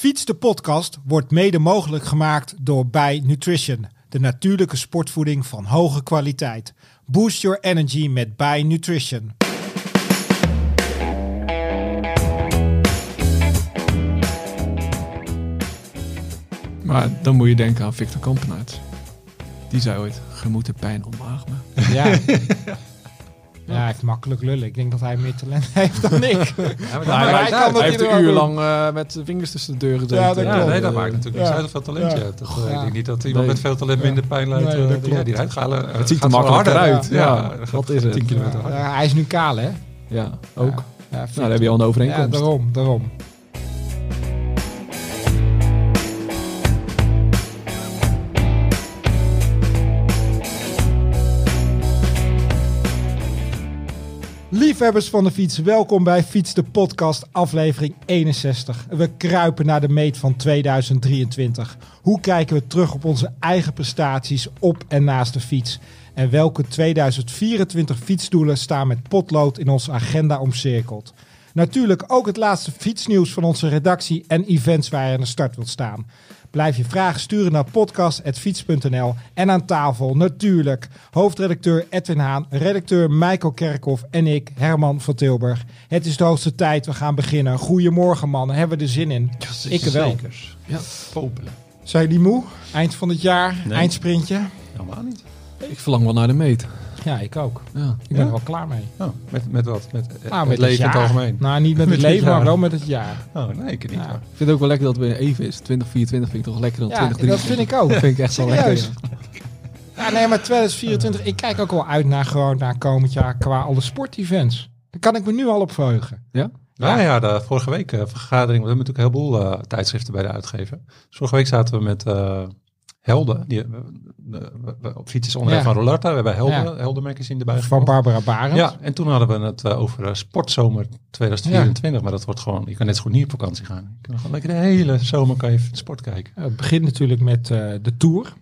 Fiets de podcast wordt mede mogelijk gemaakt door Bij Nutrition, de natuurlijke sportvoeding van hoge kwaliteit. Boost your energy met Bij Nutrition. Maar dan moet je denken aan Victor Kampenaerts. Die zei ooit, je moet de pijn omarmen. Ja. ja, hij heeft makkelijk lullen. Ik denk dat hij meer talent heeft dan ik. Ja, maar maar dat hij kan Hij heeft een uur lang eh, met vingers tussen de deur gezeten. Ja, dat Ja, klopt. nee, dat maakt natuurlijk Ja. niet uit hoeveel talent je Ja. hebt. Toch, eh, Ja. Ik denk niet dat iemand Nee. met veel talent minder pijn leidt. Nee, eh, dat die- ja, rijdt gaan, Het ziet er makkelijker uit. Ja, dat is het? 10 kilometer harder. Ja, hij is nu kaal, hè? Ja, ook. Ja, ja, Nou, dan heb je al een Ja, overeenkomst. daarom, daarom. Liefhebbers van de fiets, welkom bij Fiets de Podcast, aflevering 61. We kruipen naar de meet van 2023. Hoe kijken we terug op onze eigen prestaties op en naast de fiets? En welke 2024 fietsdoelen staan met potlood in onze agenda omcirkeld? Natuurlijk ook het laatste fietsnieuws van onze redactie en events waar je aan de start wilt staan. Blijf je vragen sturen naar podcast.fiets.nl. En aan tafel natuurlijk hoofdredacteur Edwin Haan, redacteur Michael Kerkhoff en ik, Herman van Tilburg. Het is de hoogste tijd, we gaan beginnen. Goedemorgen mannen, hebben we er zin in? Ik wel. Zekers. Ja. Popelen. Zijn jullie moe? Eind van het jaar, Nee. eindsprintje? Helemaal niet. Ik verlang wel naar de meet. Ja, ik ook. Ja. Ik ben Ja? er wel klaar mee. Oh, met, met wat? Met, eh, Nou, het leven in het algemeen? Nou, niet met, Met het het leven, maar wel met het jaar. Oh, nee, ik niet. Ja. Ik vind het ook wel lekker dat het weer even is. 2024 vind ik toch lekker dan Ja, dat 2023. vind ik ook. Dat vind ik echt wel lekker. Serieus. ja. Ja, nee, maar 2024, ik kijk ook wel uit naar gewoon naar komend jaar qua alle sportevents. Daar kan ik me nu al op verheugen. Ja? Ja, ja, de vorige week eh, vergadering. We hebben natuurlijk een heleboel eh, tijdschriften bij de uitgever. Dus vorige week zaten we met eh, Helden. Die, eh, we- we- we- op fiets is onderdeel Ja. van Rolarta. We hebben Helden, Ja. Helden magazine erbij Van. Barbara Barend. Ja, en toen hadden we het eh, over eh, sportzomer 2024. Maar dat wordt gewoon, je kan net zo goed niet op vakantie gaan. Je kan gewoon lekker de hele zomer kan je sport kijken. Het begint natuurlijk met eh, de Tour.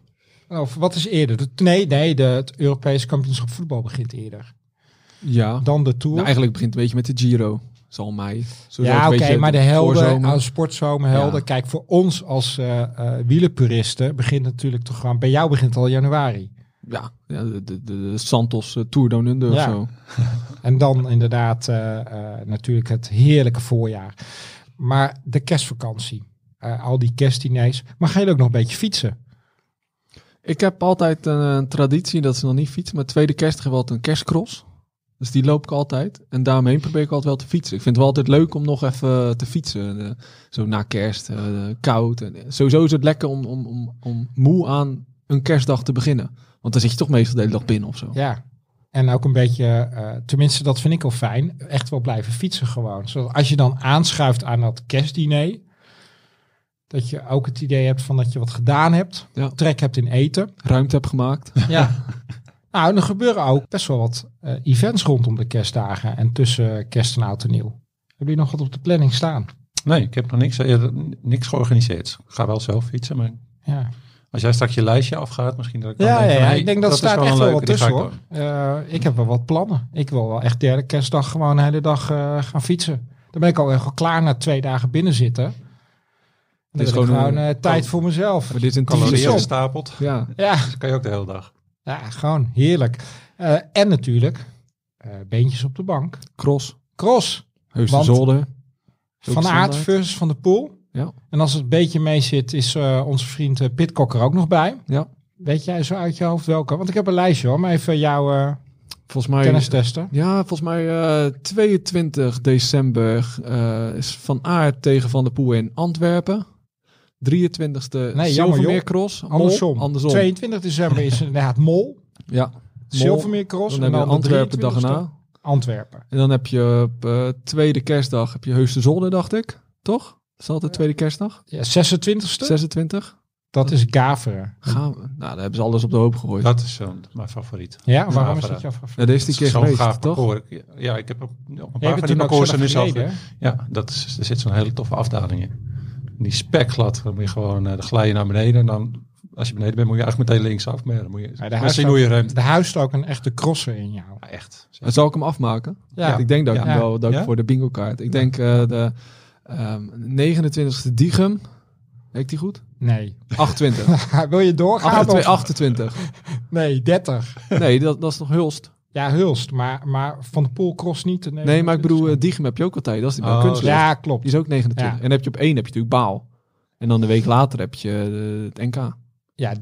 Of wat is eerder? De, nee, nee de, het Europese kampioenschap voetbal begint eerder. Ja. Dan de Tour. Nou, eigenlijk begint het een beetje met de Giro. Dat is al mei. Sowieso ja, oké, beetje maar de helden, als sportzomerhelden. Ja. Kijk, voor ons als eh eh wielerpuristen begint natuurlijk toch gewoon... Bij jou begint het al januari. Ja, ja de, de, de Santos eh, Tour Down Under Ja. of zo. En dan inderdaad eh, eh, natuurlijk het heerlijke voorjaar. Maar de kerstvakantie. eh, al die kerstdiners. Maar ga je ook nog een beetje fietsen? Ik heb altijd een, een traditie, dat is nog niet fietsen, maar tweede kerst hebben we altijd een kerstcross. Dus die loop ik altijd. En daaromheen probeer ik altijd wel te fietsen. Ik vind het wel altijd leuk om nog even te fietsen. eh, zo na kerst, eh, koud. En, sowieso is het lekker om, om, om, om moe aan een kerstdag te beginnen. Want dan zit je toch meestal de hele dag binnen of zo. Ja. En ook een beetje, eh, tenminste dat vind ik wel fijn, echt wel blijven fietsen gewoon. Zodat als je dan aanschuift aan dat kerstdiner, dat je ook het idee hebt van dat je wat gedaan hebt, Ja. trek hebt in eten. Ruimte heb gemaakt. Ja. nou, er gebeuren ook best wel wat eh, events rondom de kerstdagen en tussen kerst en oud en nieuw. Hebben jullie nog wat op de planning staan? Nee, ik heb nog niks, eh, niks georganiseerd. Ik ga wel zelf fietsen, maar Ja, als jij straks je lijstje afgaat, misschien dat ik dan ja, denk ja, van, ja. hey, ik denk dat, is staat wel echt wel wat tussen ik hoor. Eh, ik heb wel wat plannen. Ik wil wel echt derde kerstdag gewoon de hele dag eh, gaan fietsen. Dan ben ik al echt klaar na twee dagen binnen zitten. Is ik gewoon gewoon een- eh, tijd voor mezelf. Maar dit is een Calorieën gestapeld. Ja, Ja, Dat kan je ook de hele dag. Ja gewoon heerlijk. Eh, en natuurlijk eh, beentjes op de bank. cross. Cross. Heusden Want- Zolder. Van Aert versus Van de Poel. Ja. En als het een beetje mee zit, is eh, onze vriend Pitcock er ook nog bij. Ja. Weet jij zo uit je hoofd welke? Want ik heb een lijstje hoor, maar even jouw Volgens mij... kennis testen. Ja, volgens mij eh 22 december is Van Aert tegen Van der Poel in Antwerpen. 23e Nee, jammer, Silvermeer joh. Cross. Mol. Andersom. Andersom. 22 december is inderdaad Mol. Ja. Mol. Silvermeer Cross. Dan en dan Antwerpen de dag 23e erna. Antwerpen. En dan heb je op eh, tweede kerstdag heb je Heusden Zolder, dacht ik. Toch? Dat is altijd tweede kerstdag. Ja, 26e. 26. Dat is Gaveren. Gaan we. Nou, daar hebben ze alles op de hoop gegooid. Dat is zo'n, mijn favoriet. Ja, waarom is dat jouw favoriet? Ja, deze die keer Zo'n geweest, gaaf toch? parcours. Ja, ik heb op, op een paar van die parcoursen nu zelf? Ja, dat is, er zit zo'n hele toffe afdaling in. Die spekglad, dan moet je gewoon, eh, dan glij je naar beneden en dan, als je beneden bent, moet je eigenlijk meteen linksaf. Maar ja, dan moet je Ja, de zien hoe je remt. Er huist ook een echte crosser in jou. Ja, echt. En zal ik hem afmaken? Ja. Ik denk dat ik, hem wel, dat ik voor de bingo kaart. Ik denk eh, de Ehm 29e Diegem. Heet die goed? Nee. 28. Wil je doorgaan? 28. of- 28. Nee, 30. Nee, dat, dat is nog Hulst. Ja, Hulst. Maar, maar Van de Poel cross niet. de Nee, maar ik bedoel, 29e. Diegem heb je ook altijd. Dat is die bij Oh. Ja, klopt. Die is ook 29. Ja. En heb je op één heb je natuurlijk Baal. En dan de week later heb je eh, het NK. Ja,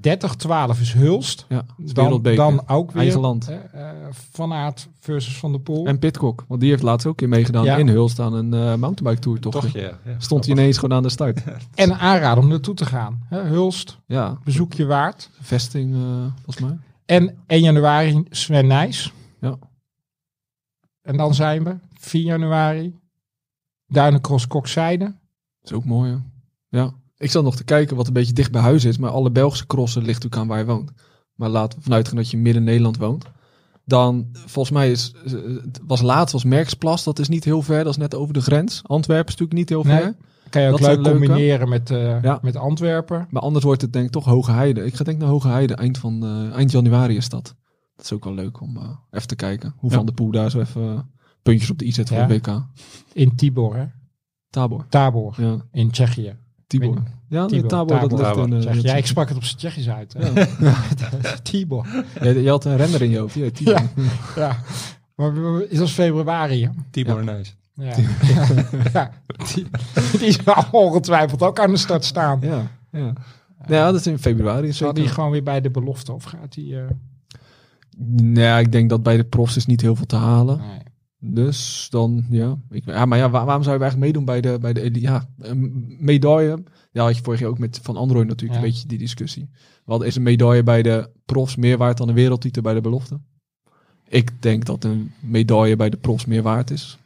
30-12 is Hulst. Ja, dat is Dan, dan ook weer Eigen land. eh, Van Aert versus Van der Poel. En Pitcock, want die heeft laatst ook een keer meegedaan Ja. in Hulst aan een mountainbike tour toch? Toch, ja. ja. Stond hij ineens gewoon aan de start. En een aanrader om naartoe te gaan. Hè, Hulst, Ja, bezoekje waard. vesting eh, volgens mij. En 1 januari Sven Nijs. Ja. En dan zijn we 4 januari Duinencross Kokzijde. is ook mooi, hè? Ja. Ik zat nog te kijken wat een beetje dicht bij huis is, maar alle Belgische crossen ligt natuurlijk aan waar je woont. Maar laten we vanuit gaan dat je midden Nederland woont. Dan, volgens mij is, eh, het was laatst was Merksplas, dat is niet heel ver, dat is net over de grens. Antwerpen is natuurlijk niet heel Nee. Kan je ook Dat leuk combineren met, eh, Ja. met Antwerpen. Maar anders wordt het denk ik toch Hoge Heide. Ik ga denk naar Hoge Heide, eind, van, eh, eind januari is dat. Dat is ook wel leuk om eh, even te kijken. Hoe Ja. Van de Poel daar zo even puntjes op de i zet voor Ja. het WK. In Tibor, hè? Tabor. Tabor, Ja, in Tsjechië. Tibor. Ja, Tibor, Tabor, dat Tabor. ligt in... eh, Tsjechië. Ja, ik sprak het op zijn Tsjechisch uit. Hè? Tibor. Ja, je had een renner in je hoofd. Ja, Tibor. Ja. Ja. Maar we- is dat februari, hè? Tibor Ja. Ja. ja. Die, die zal ongetwijfeld ook aan de start staan. Ja, ja. ja, dat is in februari. Zal die gewoon weer bij de belofte of gaat die... eh, Nee, ik denk dat bij de profs is niet heel veel te halen. nee. Dus dan, ja. Ik, ja maar ja, waar- waarom zou je eigenlijk meedoen bij de, bij de eli- ja, een medaille? Ja, had je vorig jaar ook met Van Android natuurlijk Ja. een beetje die discussie. Wat is een medaille bij de profs meer waard dan een wereldtitel bij de belofte? Ik denk dat een medaille bij de profs meer waard is.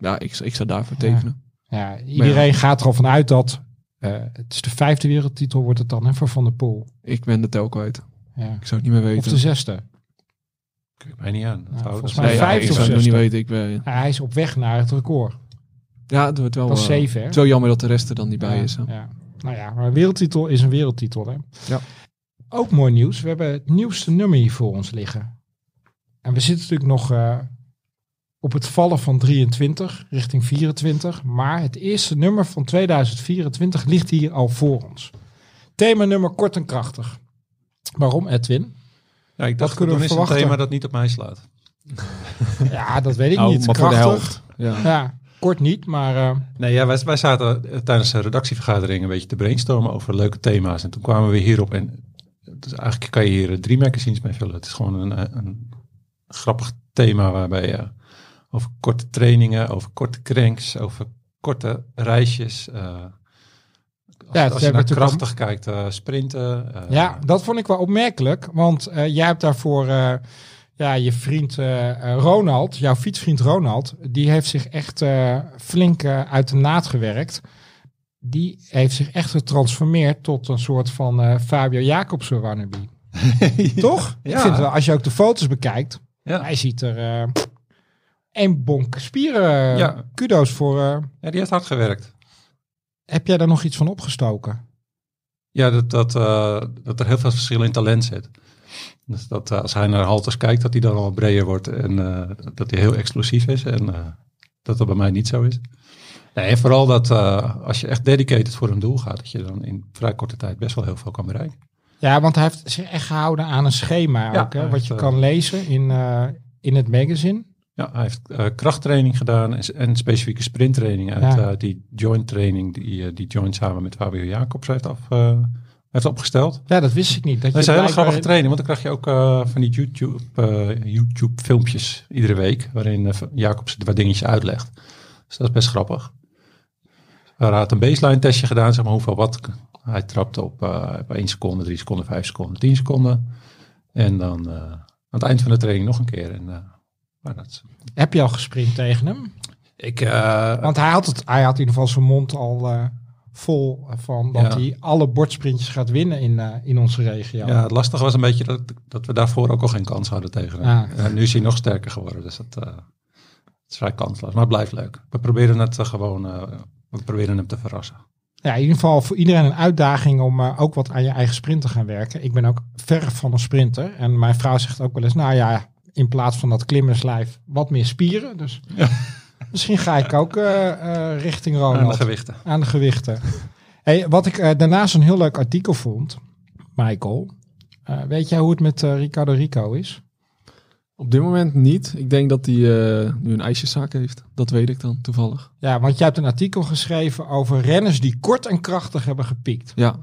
Ja, ik, ik zou daarvoor Ja. tekenen. Ja, iedereen gaat er al vanuit dat... eh, het is de vijfde wereldtitel wordt het dan hè, voor Van der Poel. Ik ben de tel kwijt. Ja. Ik zou het niet meer weten. Of de zesde. Kijk mij niet aan. Dat volgens mij Nee, vijfde ik of zou het nog niet weten. Ik ben, Ja, hij is op weg naar het record. ja, het wordt wel Dat is eh, zeven, hè? zo jammer dat de rest er dan niet bij is. hè. Ja. Nou ja, maar een wereldtitel is een wereldtitel. Hè? Ja. Ook mooi nieuws. We hebben het nieuwste nummer hier voor ons liggen. En we zitten natuurlijk nog eh, op het vallen van 23 richting 24. Maar het eerste nummer van 2024 ligt hier al voor ons. Thema nummer kort en krachtig. Waarom, Edwin? Ja, ik dacht, kunnen we dan is een verwachten? thema dat niet op mij slaat. Ja, dat weet ik Nou, niet. maar voor de krachtig. helft. Ja. Ja, kort niet, maar eh, Nee, ja, wij, wij zaten eh, tijdens de redactievergadering een beetje te brainstormen over leuke thema's. En toen kwamen we hierop en dus eigenlijk kan je hier eh, drie magazines mee vullen. Het is gewoon een, eh, een grappig thema waarbij je over korte trainingen, over korte cranks, over korte reisjes. eh, als, Ja, als je naar krachtig kijkt, eh, sprinten. eh, Ja, dat vond ik wel opmerkelijk. Want eh, jij hebt daarvoor eh, ja, je vriend Ronald, jouw fietsvriend Ronald, die heeft zich echt eh, flink eh, uit de naad gewerkt. Die heeft zich echt getransformeerd tot een soort van eh, Fabio Jacobsen wannabe. Toch? Ik Ja. vind wel, als je ook de foto's bekijkt, ja. hij ziet er een bonk spieren. Ja. Kudo's voor. eh, ja, die heeft hard gewerkt. heb jij daar nog iets van opgestoken? Ja, dat, dat, eh, dat er heel veel verschil in talent zit. Dus dat eh, als hij naar halters kijkt, dat hij dan al breder wordt en dat hij heel explosief is. En dat dat bij mij niet zo is. Nee, en vooral dat als je echt dedicated voor een doel gaat, dat je dan in vrij korte tijd best wel heel veel kan bereiken. Ja, want hij heeft zich echt gehouden aan een schema Ja, ook, hè, wat je kan lezen in, in het magazine. Ja, hij heeft eh, krachttraining gedaan en, en specifieke sprinttraining uit Ja. eh, die joint training die, eh, die joint samen met Fabio Jacobs heeft, af, heeft opgesteld. Ja, dat wist ik niet. Dat Dat is een hele grappige training, want dan krijg je ook van die YouTube, YouTube filmpjes iedere week, waarin Jacobs wat dingetjes uitlegt. Dus dat is best grappig. Hij had een baseline testje gedaan, zeg maar hoeveel wat hij trapte op, op 1 seconde, 3 seconden, 5 seconden, 10 seconden. En dan aan het eind van de training nog een keer. En, maar dat Heb je al gesprint tegen hem? ik, eh, Want hij had, het, hij had in ieder geval zijn mond al eh, vol van dat Ja. hij alle bordsprintjes gaat winnen in, eh, in onze regio. ja, het lastige was een beetje dat, dat we daarvoor ook al geen kans hadden tegen hem. Ah. En nu is hij nog sterker geworden, dus dat, het is vrij kansloos. Maar het blijft leuk. We proberen het gewoon, we proberen hem te verrassen. Ja, in ieder geval voor iedereen een uitdaging om ook wat aan je eigen sprint te gaan werken. Ik ben ook ver van een sprinter. En mijn vrouw zegt ook wel eens, nou ja, in plaats van dat klimmerslijf wat meer spieren. Dus Ja. Misschien ga ik ook eh, eh, richting Aan de Ronald. gewichten. aan de gewichten. Hey, wat ik eh, daarnaast een heel leuk artikel vond, Michael. eh, weet jij hoe het met Ricardo Rico is? Op dit moment niet. Ik denk dat hij eh, nu een ijsjeszaak heeft. Dat weet ik dan toevallig. Ja, want jij hebt een artikel geschreven over renners die kort en krachtig hebben gepiekt. Ja.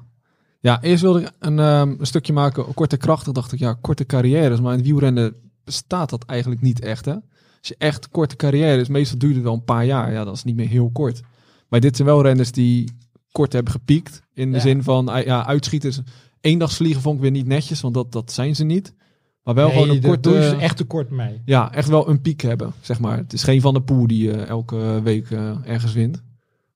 Ja, eerst wilde ik een, ehm, een stukje maken, korte krachtig. Dacht ik, ja, korte carrières. Maar in het wielrennen bestaat dat eigenlijk niet echt, hè? Als je echt korte carrière is, meestal duurt het wel een paar jaar. Ja, dat is niet meer heel kort. Maar dit zijn wel renners die kort hebben gepiekt. In de Ja. zin van, eh, ja, uitschieters. Eendagsvliegen vond ik weer niet netjes, want dat, dat zijn ze niet. Maar wel Nee, gewoon een korte... doen ze echt te kort mee. Ja, echt wel een piek hebben, zeg maar. Het is geen Van de Poel die eh, elke week eh, ergens wint.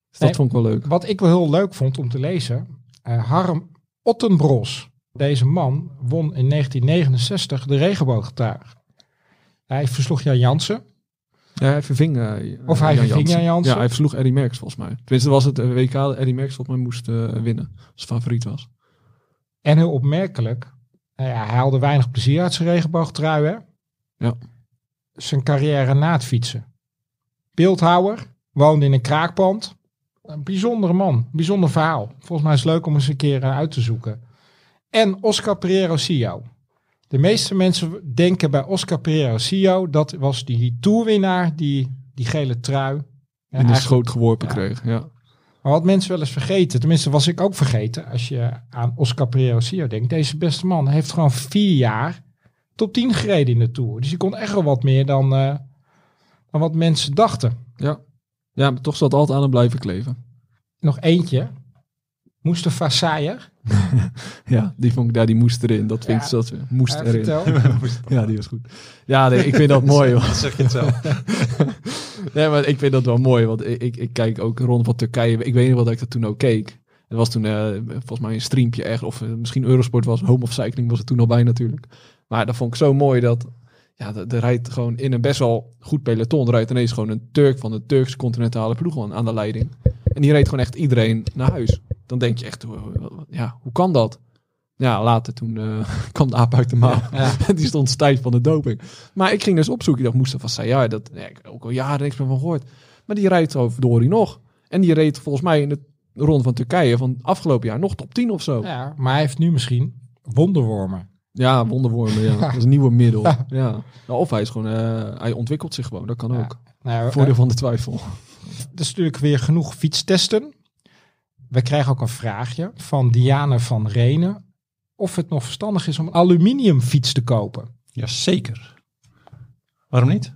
Dus dat vond ik wel leuk. Wat ik wel heel leuk vond om te lezen, eh, Harm Ottenbros. Deze man won in 1969 de regenboogtuig. Hij versloeg Jan Jansen. Ja, hij verving... eh, Of hij Jan verving Jan Jansen. Ja, hij versloeg Eddie Merckx volgens mij. Tenminste was het eh, WK dat Eddie Merckx volgens mij moest eh, winnen. Als favoriet was. En heel opmerkelijk, nou ja, hij haalde weinig plezier uit zijn regenboogtrui. Hè? Ja. Zijn carrière na het fietsen. Beeldhouwer, woonde in een kraakpand. Een bijzondere man, bijzonder verhaal. Volgens mij is het leuk om eens een keer uit te zoeken. En Oscar Pereiro Sio. De meeste mensen denken bij Oscar Pereiro Sio, dat was die toerwinnaar, die, die gele trui. In de schoot geworpen ja. kreeg. Ja. maar wat mensen wel eens vergeten, tenminste was ik ook vergeten, als je aan Oscar Pereiro Sio denkt. Deze beste man heeft gewoon vier jaar top 10 gereden in de Tour. Dus die kon echt wel wat meer dan, eh, dan wat mensen dachten. Ja. ja, maar toch zal het altijd aan hem blijven kleven. Nog eentje. Mustafa Sayer. Ja, die vond ik daar, die moest erin. Dat vind Ja. ik dat moest Eh, erin. vertel. Ja, die was goed. Ja, nee, ik vind dat mooi. hoor. Dat zeg je het zelf. Nee, maar ik vind dat wel mooi, want ik, ik, ik kijk ook rond van Turkije. Ik weet niet wat ik dat toen ook keek. Het was toen eh, volgens mij een streampje echt, of eh, misschien Eurosport was, Home of Cycling was het toen al bij natuurlijk. Maar dat vond ik zo mooi dat, ja, er rijdt gewoon in een best wel goed peloton, er rijdt ineens gewoon een Turk van de Turkse continentale ploeg aan de leiding. En die reed gewoon echt iedereen naar huis. Dan denk je echt, hoe- ja, hoe kan dat? Ja, later toen eh, kwam de aap uit de mouw. Ja. die stond stijf van de doping. Maar ik ging dus opzoeken. Ik dacht, Mustafa Sayar, dat ja, ik heb ook al jaren niks meer van gehoord. Maar die rijdt zo verdorie nog. En die reed volgens mij in de ronde van Turkije van afgelopen jaar nog top 10 of zo. Ja, Ja, maar hij heeft nu misschien wonderwormen. wonderwormen, ja. Dat is een nieuwe middel. Ja. Ja. Nou, of hij is gewoon, eh, hij ontwikkelt zich gewoon. Dat kan Ja. ook. Nou, eh, Voordeel van de twijfel. Er is natuurlijk weer genoeg fietstesten. We krijgen ook een vraagje van Diane van Renen. Of het nog verstandig is om een aluminiumfiets te kopen. Jazeker. Waarom niet?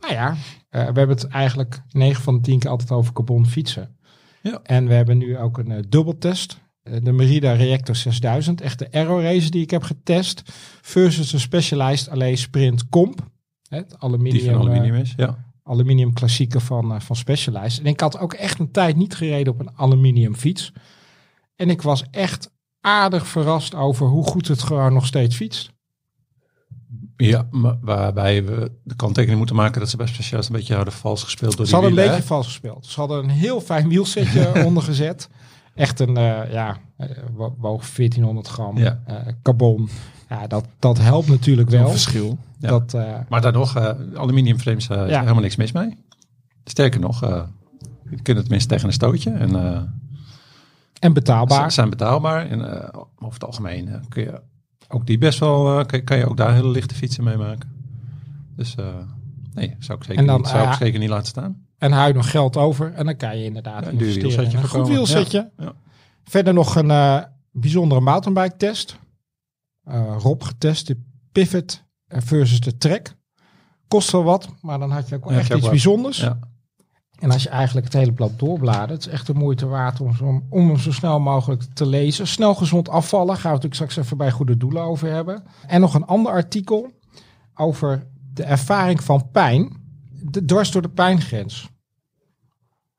Nou ja, eh, we hebben het eigenlijk 9 van de 10 keer altijd over carbon fietsen. Ja. En we hebben nu ook een eh, dubbeltest. Eh, de Merida Reactor 6000, echt de Aero Race die ik heb getest. Versus de Specialized Alley Sprint Comp. Het Die aluminium, van aluminium eh, is, ja. Aluminium klassieker van, eh, van Specialized. En ik had ook echt een tijd niet gereden op een aluminium fiets. En ik was echt aardig verrast over hoe goed het gewoon nog steeds fietst. Ja, maar waarbij we de kanttekening moeten maken dat ze bij Specialist een beetje hadden vals gespeeld door Ze die hadden een beetje vals gespeeld. Ze hadden een heel fijn wielsetje ondergezet. Echt een, eh, ja, eh, wo- woog 1400 gram Ja. carbon. Ja, dat, dat helpt natuurlijk Wel wel. verschil. Ja. Dat, eh. Maar daar nog, eh aluminium frames, eh, is Ja. helemaal niks mis mee. Sterker nog, je kunt het tenminste tegen een stootje. En en ze betaalbaar. zijn betaalbaar. En over het algemeen kun je ook die best wel, kan, kan je ook daar hele lichte fietsen mee maken. Dus nee, zou ik zeker, dan, niet, zou ik zeker niet laten staan. En hou je nog geld over. En dan kan je inderdaad Ja, een duur wielsetje in een goed wielsetje. Ja, ja. Verder nog een eh, bijzondere mountainbike test. Rob getest, de Pivot versus de Trek. Kost wel wat, maar dan had je ook Ja, echt iets bijzonders. Ja. En als je eigenlijk het hele blad doorbladert, het is echt de moeite waard om, zo- om hem zo snel mogelijk te lezen. Snel gezond afvallen, gaan we natuurlijk straks even bij goede doelen over hebben. En nog een ander artikel over de ervaring van pijn, de, dwars door de pijngrens.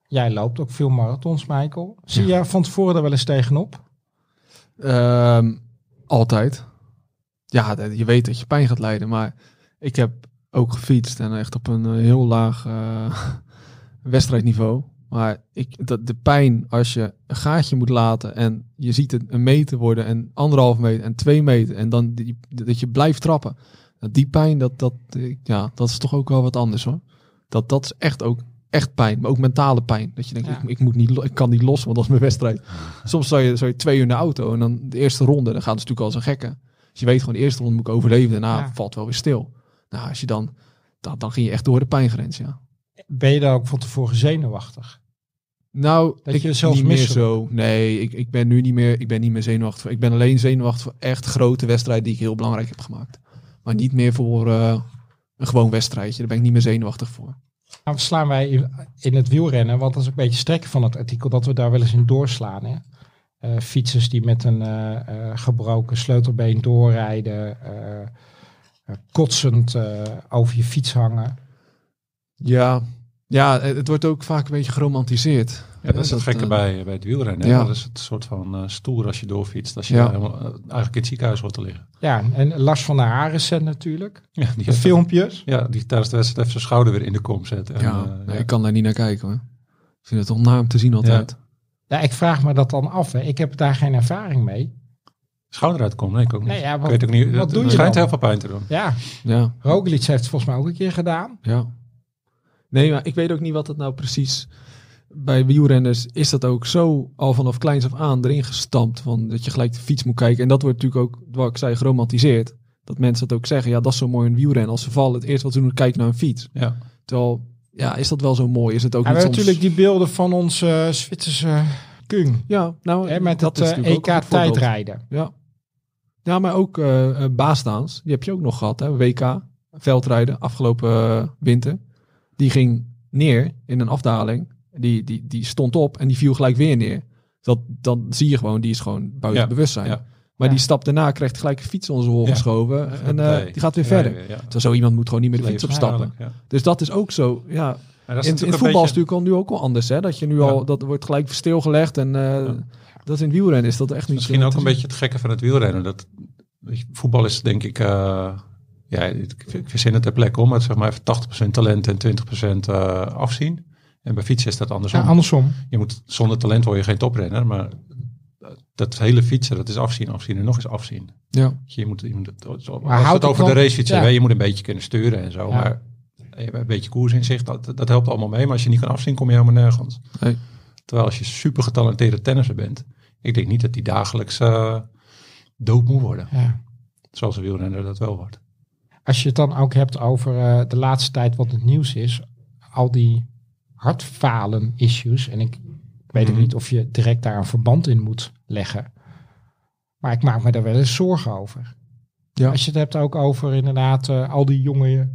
Jij loopt ook veel marathons, Michael. Zie je van tevoren er wel eens tegenop? Ehm, altijd. Ja, je weet dat je pijn gaat lijden, maar ik heb ook gefietst en echt op een eh, heel laag eh, wedstrijdniveau. Maar ik, dat, de pijn als je een gaatje moet laten en je ziet het een meter worden en anderhalf meter en twee meter en dan die, dat je blijft trappen. Dat Die pijn, dat, dat, eh, ja, dat is toch ook wel wat anders hoor. Dat, dat is echt ook echt pijn, maar ook mentale pijn. Dat je denkt, Ja. ik, ik, moet niet, ik kan niet los, want dat is mijn wedstrijd. Soms sta je, sta je twee uur in de auto en dan de eerste ronde, dan gaat het natuurlijk al zo gekke. Dus je weet gewoon, de eerste ronde moet ik overleven, daarna Ja. valt wel weer stil. Nou, als je dan, dan, dan ging je echt door de pijngrens, ja. Ben je dan ook van tevoren zenuwachtig? Nou, Dat ik je zelfs niet meer zo. Nee, ik, ik ben nu niet meer, ik ben niet meer zenuwachtig. voor- Ik ben alleen zenuwachtig voor echt grote wedstrijden die ik heel belangrijk heb gemaakt. Maar niet meer voor eh, een gewoon wedstrijdje. Daar ben ik niet meer zenuwachtig voor. Nou slaan wij in, in het wielrennen, want dat is een beetje strekken van het artikel, dat we daar wel eens in doorslaan. Hè? Eh, fietsers die met een eh, eh, gebroken sleutelbeen doorrijden, eh, eh, kotsend eh, over je fiets hangen. Ja, ja, het wordt ook vaak een beetje geromantiseerd. Ja, dat is het dat, gekke bij, bij het wielrennen. ja. Dat is het soort van eh, stoer als je doorfietst. Als je Ja. helemaal, eigenlijk in het ziekenhuis wordt te liggen. Ja, en Lars van der Haar recent natuurlijk. Ja, die, De filmpjes. ja, die tijdens de wedstrijd even zijn schouder weer in de kom zetten. En, Ja, nee, ja. ik kan daar niet naar kijken hoor. Ik vind het onnaam te zien altijd. Ja, ik vraag me dat dan af. Hè. Ik heb daar geen ervaring mee. Schouder uitkomen? Nee, ik ook niet. Nee, ja, ik wat- weet ook niet. wat je schijnt dan? heel veel pijn te doen. Ja, Ja, Roglic heeft het volgens mij ook een keer gedaan. ja. Nee, maar ik weet ook niet wat het nou precies... Bij wielrenners is dat ook zo al vanaf kleins af aan erin gestampt. Van dat je gelijk de fiets moet kijken. En dat wordt natuurlijk ook, wat ik zei, geromantiseerd. Dat mensen dat ook zeggen. Ja, dat is zo mooi in wielrennen. Als ze vallen, het eerste wat ze doen is kijken naar een fiets. Ja. Terwijl, ja, is dat wel zo mooi? Is het ook Ja, niet soms... natuurlijk die beelden van onze eh, Zwitserse Kung. Ja, nou, met dat het eh, EK goed voorbeeld. tijdrijden. Ja. Ja, maar ook eh eh, baasstaans. Die heb je ook nog gehad, hè? WK, veldrijden, afgelopen eh, winter. Die ging neer in een afdaling. Die, die, die stond op en die viel gelijk weer neer. Dat, dan zie je gewoon, die is gewoon buiten Ja, bewustzijn. ja. Maar Ja. die stap daarna krijgt gelijk een fiets onder zijn hol Ja. geschoven. En eh, Nee. die gaat weer Ja, verder. ja, ja. Terwijl zo iemand moet gewoon niet meer de fiets opstappen. Dus dat is ook zo, ja. Maar dat is In, in voetbal is natuurlijk al nu ook al anders, hè? Dat je nu Ja. al, dat wordt gelijk stilgelegd en eh, Ja. dat in het wielrennen is dat echt niet Misschien eh, ook een zien. beetje het gekke van het wielrennen. Dat, weet je, voetbal is denk ik, eh, ja, ik, ik verzin het ter plekke om, maar zeg maar even 80% talent en 20% eh, afzien. En bij fietsen is dat andersom. Ja, andersom. Je moet, zonder talent word je geen toprenner, maar dat hele fietsen, dat is afzien, afzien en nog eens afzien. Ja. Je moet, je moet het, het over de racefiets ja. je moet een beetje kunnen sturen en zo. Ja. Maar een beetje koersinzicht, dat, dat helpt allemaal mee. Maar als je niet kan afzien, kom je helemaal nergens. Nee. Terwijl als je super getalenteerde tennisser bent, ik denk niet dat die dagelijks eh dood moet worden. Ja. Zoals een wielrenner dat wel wordt. Als je het dan ook hebt over eh, de laatste tijd wat het nieuws is. Al die hartfalen issues. En ik weet ook Mhm. niet of je direct daar een verband in moet leggen. Maar ik maak me daar wel eens zorgen over. Ja. Als je het hebt ook over inderdaad eh, al die jonge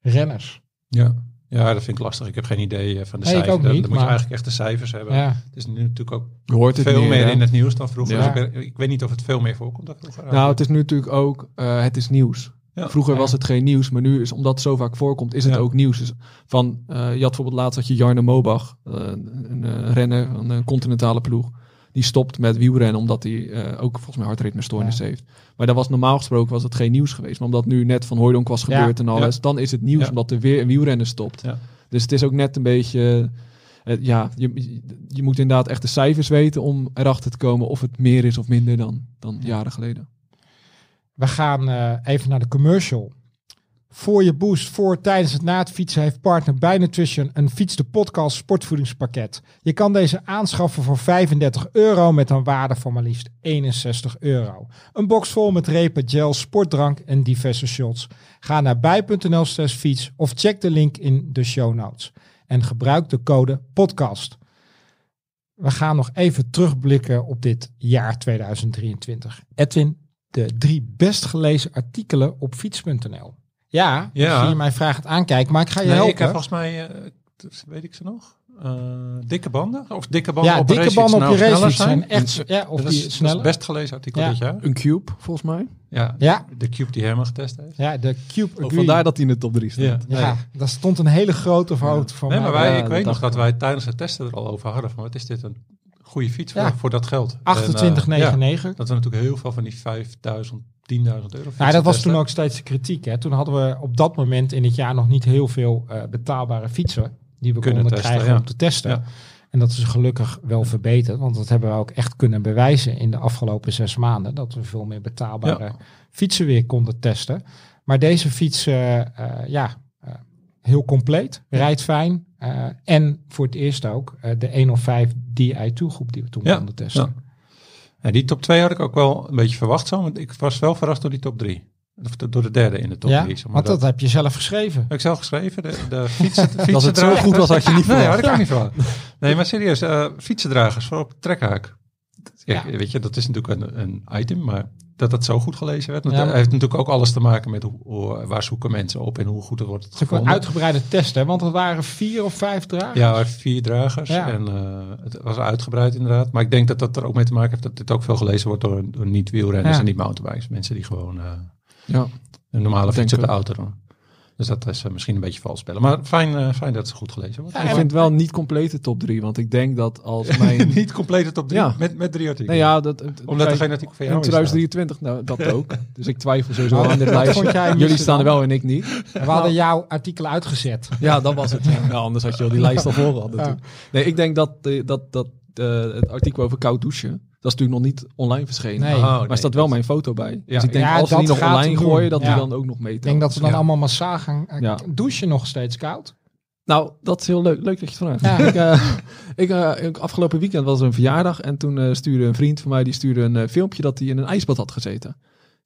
renners. Ja. ja, dat vind ik lastig. Ik heb geen idee eh, van de Nee, ik cijfers. ook Dan, niet, dan moet maar- je eigenlijk echt de cijfers hebben. Ja. Het is nu natuurlijk ook hoort veel meer, in het nieuws dan vroeger. Ja. Dus ik, ik weet niet of het veel meer voorkomt dan vroeger. Nou, het is nu natuurlijk ook, eh, het is nieuws. Ja. Vroeger Ja. was het geen nieuws, maar nu is, omdat het zo vaak voorkomt, is het Ja. ook nieuws. Dus van, eh, je had bijvoorbeeld laatst had je Jarne Mobach, eh, een, een eh, renner van een continentale ploeg. Die stopt met wielrennen omdat hij eh, ook volgens mij hartritmestoornis Ja. heeft. Maar dat was normaal gesproken was het geen nieuws geweest. Maar omdat nu net van Hooydonk was Ja. gebeurd en alles, Ja. dan is het nieuws Ja. omdat er weer een wielrenner stopt. Ja. Dus het is ook net een beetje, ja, je, je moet inderdaad echt de cijfers weten om erachter te komen of het meer is of minder dan, dan jaren geleden. We gaan eh, even naar de commercial. Voor je boost, voor, tijdens het na het fietsen heeft partner bij Nutrition een Fiets de Podcast sportvoedingspakket. Je kan deze aanschaffen voor 35 euro met een waarde van maar liefst 61 euro. Een box vol met repen, gel, sportdrank en diverse shots. Ga naar bij.nl slash fiets of check de link in de show notes. En gebruik de code podcast. We gaan nog even terugblikken op dit jaar 2023. Edwin, de drie best gelezen artikelen op fiets.nl. Ja, Ja. zie je mij vragend aankijken, maar ik ga je Nee, helpen. ik heb volgens mij, eh, weet ik ze nog, Eh, dikke banden? Of dikke banden ja, op dikke banden op je racefiets zijn echt, ja, of Dat die is, dat is sneller. het best gelezen artikel Ja. dit jaar. Een cube, volgens mij. Ja, Ja, de Cube die Herman getest heeft. ja, de Cube Ook Agree. vandaar dat hij in de top 3 staat. Ja. ja, Nee. daar stond een hele grote foto van Nee, maar wij, ik weet nog dat wij tijdens het testen er al over hadden. Van wat is dit een goede fiets voor, Ja. voor dat geld? En, eh, 28,99. ja, dat we natuurlijk heel veel van die 5000, 10.000 euro fietsen Ja, dat was testen. toen ook steeds de kritiek. Hè. Toen hadden we op dat moment in het jaar nog niet heel veel eh, betaalbare fietsen die we Kunnen konden testen, krijgen ja. om te testen. En dat is gelukkig wel verbeterd, want dat hebben we ook echt kunnen bewijzen in de afgelopen zes maanden. Dat we veel meer betaalbare fietsen weer konden testen. Maar deze fiets, eh, ja, heel compleet, rijdt fijn. eh, en voor het eerst ook eh, de 105 DI2 groep die we toen Ja, konden testen. ja. Ja, die top 2 had ik ook wel een beetje verwacht zo. Want ik was wel verrast door die top 3. Of door de derde in de top Ja, 3. Zeg maar. want dat, dat heb je zelf geschreven. heb ik zelf geschreven. De, de fietsen, Dat het zo goed was, had je niet Nee, verwacht. had ik ook niet verwacht. Nee, maar serieus. eh fietsendragers voor op de trekhaak. Ja, Ja. Weet je, dat is natuurlijk een, een item. Maar dat dat zo goed gelezen werd. Ja, dat maar- heeft natuurlijk ook alles te maken met hoe, waar zoeken mensen op. En hoe goed het wordt het Het ook een gevonden. uitgebreide test, hè? want er waren vier of vijf dragers. Ja, er vier dragers. Ja. En eh, het was uitgebreid inderdaad. Maar ik denk dat dat er ook mee te maken heeft dat dit ook veel gelezen wordt door, door niet-wielrenners Ja. en niet-mountainbikers. Mensen die gewoon eh, Ja. een normale fiets op de auto doen. Dus dat is eh, misschien een beetje vals spelen. Maar fijn, eh, fijn dat ze goed gelezen wordt. Ja, ik vind het wel niet complete top 3, want ik denk dat als mijn... Niet compleet het op drie, Ja. met, met drie artikelen. nee, ja, dat, Omdat er geen artikel van in jou in staat. 2023, nou, dat ook. Dus ik twijfel sowieso aan dit dat lijstje. vond jij Jullie staan er wel en ik niet. We hadden jouw artikel uitgezet. Ja, dat was het. Ja, anders had je al die lijst al voor gehad. Nee, ik denk dat, eh, dat, dat eh, het artikel over koud douchen, dat is natuurlijk nog niet online verschenen. Nee. Oh, maar nee, er staat wel dat- mijn foto bij. Ja. Dus ik denk Ja, als ze die nog online doen. gooien, dat Ja. die dan ook nog mee Ik denk dat we dan Ja. allemaal massaal gaan. Ja. Douchen nog steeds koud? Nou, dat is heel leuk, leuk dat je het vraagt. Ja. Ik, eh, ik, ik- afgelopen weekend was er een verjaardag en toen eh, stuurde een vriend van mij die stuurde een filmpje dat hij in een ijsbad had gezeten.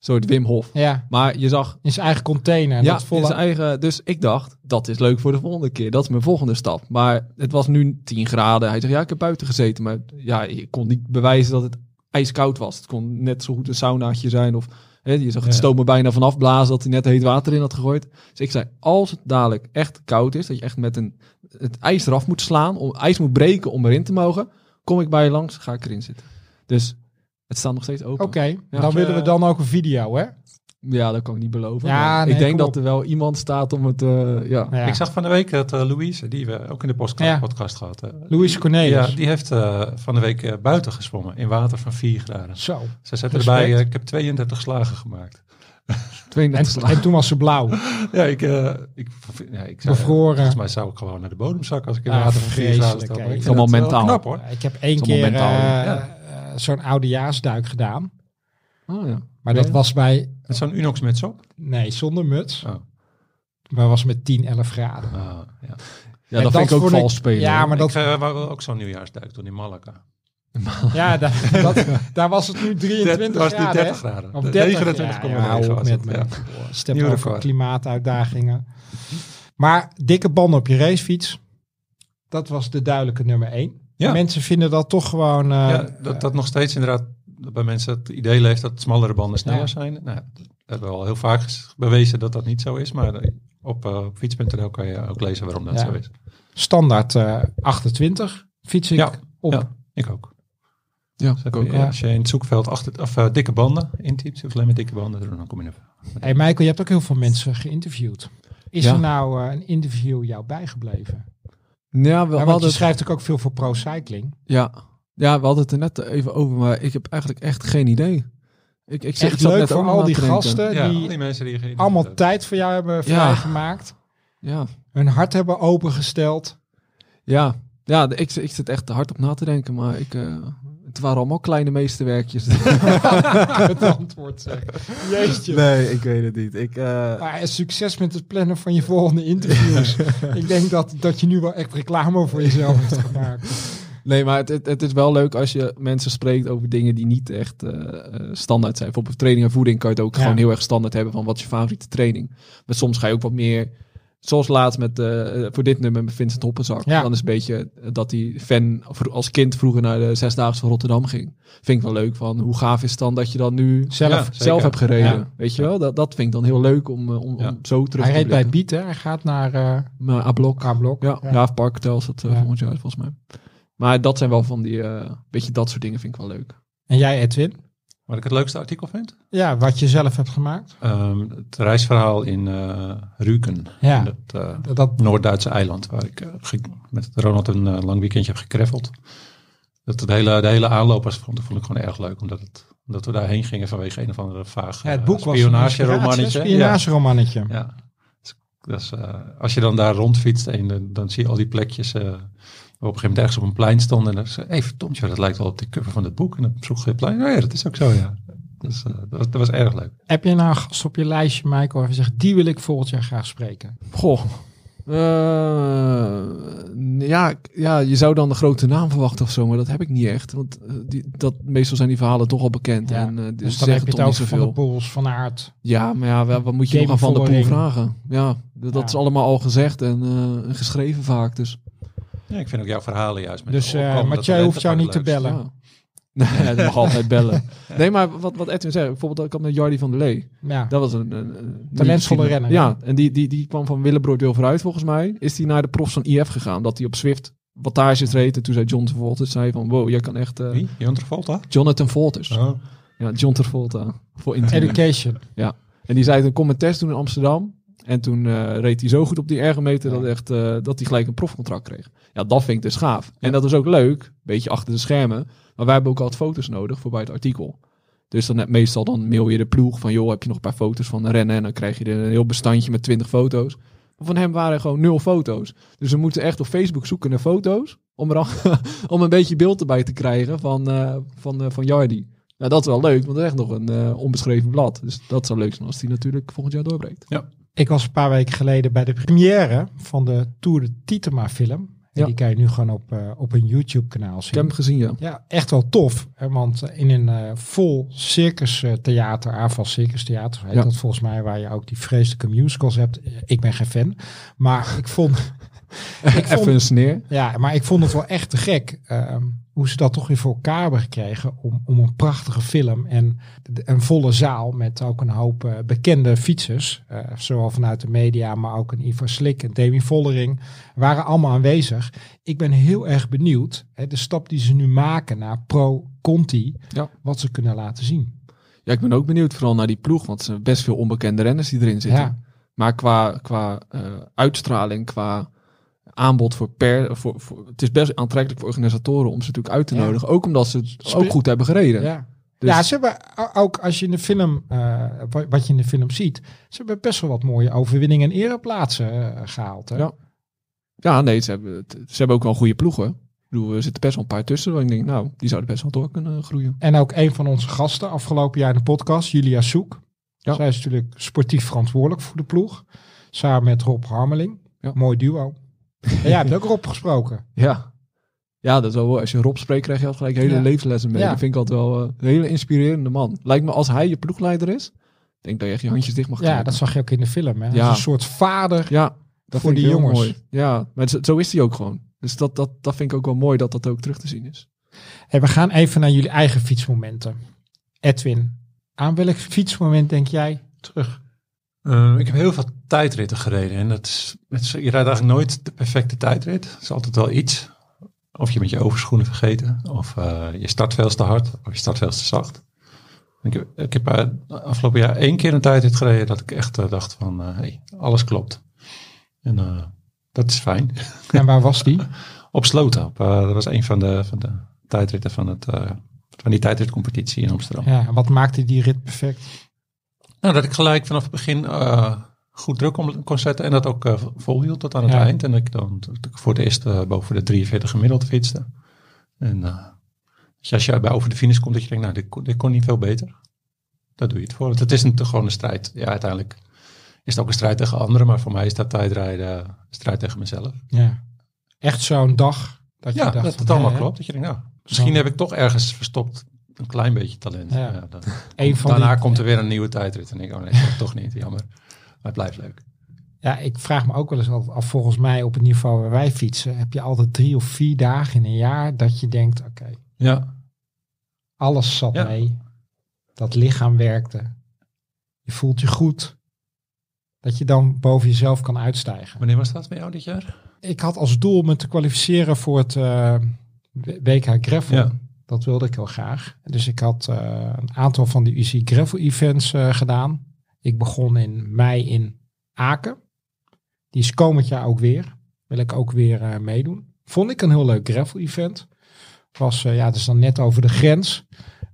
Soort Wim Hof. Ja, Maar je zag in zijn eigen container. Ja, dat volle... in zijn eigen. Dus ik dacht, dat is leuk voor de volgende keer. Dat is mijn volgende stap. Maar het was nu 10 graden. Hij zegt, ja, ik heb buiten gezeten. Maar ja, ik kon niet bewijzen dat het ijskoud was. Het kon net zo goed een saunaatje zijn. Of hè, je zag het Ja. er bijna vanaf blazen dat hij net heet water in had gegooid. Dus ik zei, als het dadelijk echt koud is, dat je echt met een, het ijs eraf moet slaan, om ijs moet breken om erin te mogen, kom ik bij je langs, ga ik erin zitten. Dus het staat nog steeds open. Oké, dan Ja. willen we dan ook een video, hè? Ja, dat kan ik niet beloven. Ja, nee, ik denk dat op. er wel iemand staat om het, eh, ja. Ja. Ik zag van de week dat eh, Louise, die we ook in de podcast, Ja. podcast gehad hebben. Louis Cornelis. Ja, die heeft eh, van de week eh, buiten gezwommen in water van 4 graden. Zo. Ze zetten Respect. erbij, eh, ik heb 32 slagen gemaakt. 32 En, slagen. en toen was ze blauw. Ja, ik, eh, ik, ja, ik zou, Bevroren. Volgens mij zou ik gewoon naar de bodem zakken als ik in Ah, water van 4 graden stap. ik Het vind is allemaal mentaal. knap hoor. Ik heb één keer eh, eh, zo'n oudejaarsduik gedaan. Oh, ja. Maar dat was bij, Met zo'n Unox muts op. nee, zonder muts. Oh. Maar was met 10, 11 graden. Ah, ja. Ja, En dat, vind ik ook vals spelen. Ja, maar dat, ik uh, wou ook zo'n nieuwjaarsduik doen in Malaga. ja, daar, dat, daar was het nu 23 Dat was graden. 30 hè? graden. Of De 30, 29,9 ja, ja, op was met het, me. ja. Step Nieuw over klimaatuitdagingen. Maar dikke banden op je racefiets. Dat was de duidelijke nummer 1. Ja. Mensen vinden dat toch gewoon... eh, ja, dat, dat nog steeds inderdaad bij mensen het idee leeft dat smallere banden sneller Ja. zijn. Nou, dat hebben we al heel vaak bewezen dat dat niet zo is. Maar eh, op, eh, op fiets.nl kan je ook lezen waarom dat Ja. zo is. standaard eh, 28 fiets ik Ja, op. ja. Ik ook. Ja, Dus ik ook. je- ja. Als je in het zoekveld achter, of, eh, dikke banden intypt, hoeft alleen maar dikke banden dan kom je er. Hey Michael, je hebt ook heel veel mensen geïnterviewd. Is Ja. er nou een interview jou bijgebleven? Ja, we, Ja, je hadden het, schrijft ook veel voor Pro Cycling. ja. ja, we hadden het er net even over, maar ik heb eigenlijk echt geen idee. Ik, ik, ik Echt leuk net voor al die gasten Ja, die al die mensen die je allemaal tijd voor jou hebben vrijgemaakt. Ja, Hun hart hebben opengesteld. ja. ja ik, ik zit echt te hard op na te denken, maar ik, eh, het waren allemaal kleine meesterwerkjes. het antwoord zeg. Jeetje. nee, ik weet het niet. Ik, eh, Maar eh, succes met het plannen van je volgende interviews. ik denk dat, dat je nu wel echt reclame voor jezelf hebt gemaakt. Nee, maar het, het, het is wel leuk als je mensen spreekt over dingen die niet echt eh, standaard zijn. Bijvoorbeeld training en voeding kan je het ook Ja. gewoon heel erg standaard hebben van wat is je favoriete training. Maar soms ga je ook wat meer, zoals laatst met, eh, voor dit nummer met Vincent Hoppenzak. Ja. Dan is het een beetje eh, dat hij fan als kind vroeger naar de Zesdaagse van Rotterdam ging. Vind ik wel leuk van hoe gaaf is het dan dat je dan nu Zelf. Ja. zelf hebt gereden. Ja. Weet je wel, dat, dat vind ik dan heel leuk om, eh, om, Ja. om zo terug Hij te reed bij. Beat, hè? Hij gaat naar eh A-blok. K-blok. Ja, ja. Park dat Ja. volgend jaar volgens mij. Maar dat zijn wel van die, eh beetje dat soort dingen vind ik wel leuk. En jij, Edwin? Wat ik het leukste artikel vind? Ja, wat je zelf hebt gemaakt. Ehm, het reisverhaal in eh Rüken. Ja. In het eh, Dat, Noord-Duitse eiland. Waar ik eh, met Ronald een eh, lang weekendje heb gekreffeld. Dat het hele, de hele aanloop was, vond, vond ik gewoon erg leuk. Omdat, het, omdat we daarheen gingen vanwege een of andere vaag ja, het eh, boek was spionageromannetje. een spionageromannetje. Ja. ja. Dus, eh, als je dan daar rondfietst en dan zie je al die plekjes... op een gegeven moment ergens op een plein stonden. En dan zei hey, verdomd, dat lijkt wel op de cover van het boek. En dan vroeg je het plein. Oh ja, dat is ook zo, ja. Dus eh, dat, was, dat was erg leuk. Heb je nou gast op je lijstje, Michael, waarvan je zegt, die wil ik volgend jaar graag spreken? Goh, Eh, ja, ja, je zou dan de grote naam verwachten of zo, maar dat heb ik niet echt. Want eh, die, dat, meestal zijn die verhalen toch al bekend. Ja, En, eh, dus Dus dan heb je zeggen het over Van de zoveel. Poels, Van Aert. Ja, maar ja, wel, wat moet je nog aan Van der Poel vragen? Ja, dat Ja. is allemaal al gezegd en, eh, en geschreven vaak. Dus Ja, ik vind ook jouw verhalen juist. Met Dus eh opkomende Mathieu hoeft jou niet te bellen. ja. Nee, dat mag altijd bellen. Nee, maar wat, wat Edwin zei, bijvoorbeeld ik had met Jardy van der Lee. Ja. Dat was een, een, een Talentvolle renner, Ja, en die, die, die kwam van Willebroord deel vooruit volgens mij. Is die naar de profs van IF gegaan. Dat hij op Swift wattages reed. En toen zei John Travolta, zei van wow, jij kan echt... eh, Wie? Jan Travolta? Jonathan Volters. Oh. Ja, John Travolta. Voor. Education. En die zei, toen kom een test doen in Amsterdam. En toen eh, reed hij zo goed op die ergometer dat, echt, eh, dat hij gelijk een profcontract kreeg. Ja, dat vind ik dus gaaf. En dat is ook leuk, beetje achter de schermen. Maar wij hebben ook altijd foto's nodig voor bij het artikel. Dus dan meestal dan mail je de ploeg van, joh, heb je nog een paar foto's van de rennen? En dan krijg je een heel bestandje met 20 foto's. Maar van hem waren er gewoon nul foto's. Dus we moeten echt op Facebook zoeken naar foto's. Om, er om een beetje beeld erbij te krijgen van, eh van, van Jardy. Nou, dat is wel leuk, want het is echt nog een onbeschreven blad. Dus dat zou leuk zijn als die natuurlijk volgend jaar doorbreekt. Ik was een paar weken geleden bij de première van de Tour de Titema film. En Ja. die kan je nu gewoon op, eh, op een YouTube kanaal Ik zien. heb hem gezien, ja. Ja, echt wel tof. Hè, want in een eh, vol circus eh, theater, aanval circus theater, heet Ja. dat volgens mij, waar je ook die vreselijke musicals hebt. Ik ben geen fan. Maar ik vond, ik vond, Even een sneer. ja, maar ik vond het wel echt te gek. ehm, hoe ze dat toch weer voor elkaar hebben gekregen om, om een prachtige film en een volle zaal met ook een hoop eh, bekende fietsers, eh, zowel vanuit de media, maar ook een Ivo Slik en Demi Vollering, waren allemaal aanwezig. Ik ben heel erg benieuwd, hè, de stap die ze nu maken naar Pro Conti, Ja. wat ze kunnen laten zien. Ja, ik ben ook benieuwd vooral naar die ploeg, want er zijn best veel onbekende renners die erin zitten. Ja. Maar qua, qua eh, uitstraling, qua aanbod voor per... Voor, voor, het is best aantrekkelijk voor organisatoren om ze natuurlijk uit te Ja. nodigen. Ook omdat ze het Spre- ook goed hebben gereden. Ja. Dus- ja, ze hebben ook als je in de film, eh, wa- wat je in de film ziet, ze hebben best wel wat mooie overwinningen en ereplaatsen eh, gehaald. Hè? Ja. Ja, nee, ze hebben, ze hebben ook wel goede ploegen. Ik bedoel, er zitten best wel een paar tussen. Waar ik denk, nou, die zouden best wel door kunnen groeien. En ook een van onze gasten afgelopen jaar in de podcast, Julia Soek. Ja. Zij is natuurlijk sportief verantwoordelijk voor de ploeg. Samen met Rob Harmeling. Ja. Mooi duo. En jij hebt ook Rob gesproken. Ja. Ja, dat is wel, als je Rob spreekt, krijg je altijd gelijk hele Ja. levenslessen mee. Ja. Dat vind ik altijd wel eh, een hele inspirerende man. Lijkt me als hij je ploegleider is, denk dat je echt je handjes dicht mag Ja, knijpen. dat zag je ook in de film. Hè? Ja. is een soort vader. Ja, dat Voor die jongens. mooi. Ja, maar zo, zo is hij ook gewoon. Dus dat, dat, dat vind ik ook wel mooi dat dat ook terug te zien is. We gaan even naar jullie eigen fietsmomenten. Edwin, aan welk fietsmoment denk jij terug? Eh, ik heb heel veel tijdritten gereden. En dat is, is- je rijdt eigenlijk nooit de perfecte tijdrit. Het is altijd wel iets. Of je met je overschoenen vergeten. Of eh, je start veel te hard. Of je start veel te zacht. Ik heb, ik heb eh, afgelopen jaar één keer een tijdrit gereden. Dat ik echt eh, dacht van, hey, alles klopt. En dat is fijn. En waar was die? Op Sloten. Op, dat was een van de, van de tijdritten van, het, van die tijdritcompetitie in Amsterdam. Ja, wat maakte die rit perfect? Nou, dat ik gelijk vanaf het begin eh, goed druk om kon zetten en dat ook eh, volhield tot aan het Ja. eind. En ik dan dat ik voor het eerst eh, boven de 43 gemiddeld fietste. En dus als je bij over de finish komt, dat je denkt, nou, dit, kon- dit kon niet veel beter. Daar doe je het voor. Want het is een, gewoon een strijd. Ja, uiteindelijk is het ook een strijd tegen anderen, maar voor mij is dat tijdrijden een strijd tegen mezelf. Ja. Echt zo'n dag dat je Ja, dacht dat het allemaal hè, klopt. Dat je denkt, nou, misschien heb ik toch ergens verstopt een klein beetje talent. Ja. Dan- van daarna die- komt er weer een nieuwe tijdrit en ik, oh nee, dat is toch niet, jammer. Maar het blijft leuk. Ja, ik vraag me ook wel eens af, volgens mij op het niveau waar wij fietsen, heb je altijd drie of vier dagen in een jaar dat je denkt, oké, Ja, alles zat Ja. mee. Dat lichaam werkte. Je voelt je goed. Dat je dan boven jezelf kan uitstijgen. wanneer was dat bij jou dit jaar? Ik had als doel me te kwalificeren voor het eh, WK Gravel. Ja. Dat wilde ik heel graag. Dus ik had eh, een aantal van die UC Gravel events eh, gedaan. Ik begon in mei in Aken. Die is komend jaar ook weer. Wil ik ook weer eh, meedoen. Vond ik een heel leuk gravel event. Was, ja, het is dan net over de grens.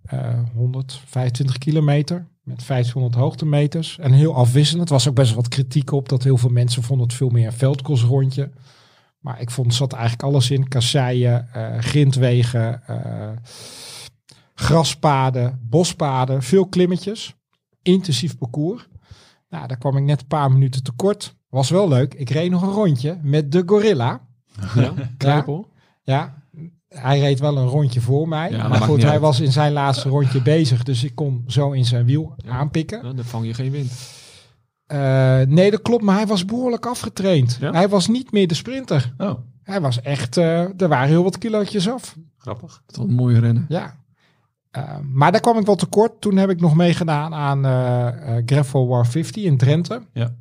Eh 125 kilometer met 1500 hoogtemeters. En heel afwisselend. Er was ook best wel wat kritiek op dat heel veel mensen vonden het veel meer een veldkosrondje. Maar ik vond, er zat eigenlijk alles in. Kasseien, eh grindwegen, eh, graspaden, bospaden, veel klimmetjes. Intensief parcours. Nou, daar kwam ik net een paar minuten tekort. Was wel leuk. Ik reed nog een rondje met de gorilla. Ja, Kruipel. Ja, hij reed wel een rondje voor mij. Ja, maar goed, hij uit. was in zijn laatste rondje bezig. Dus ik kon zo in zijn wiel aanpikken. Ja, dan vang je geen wind. Eh, nee, dat klopt. Maar hij was behoorlijk afgetraind. Ja? Hij was niet meer de sprinter. Oh, Hij was echt... eh, er waren heel wat kilootjes af. grappig. Dat was een mooie rennen. Ja. Eh, maar daar kwam ik wel tekort. Toen heb ik nog meegedaan aan eh eh, Gravel War 50 in Drenthe. Ja.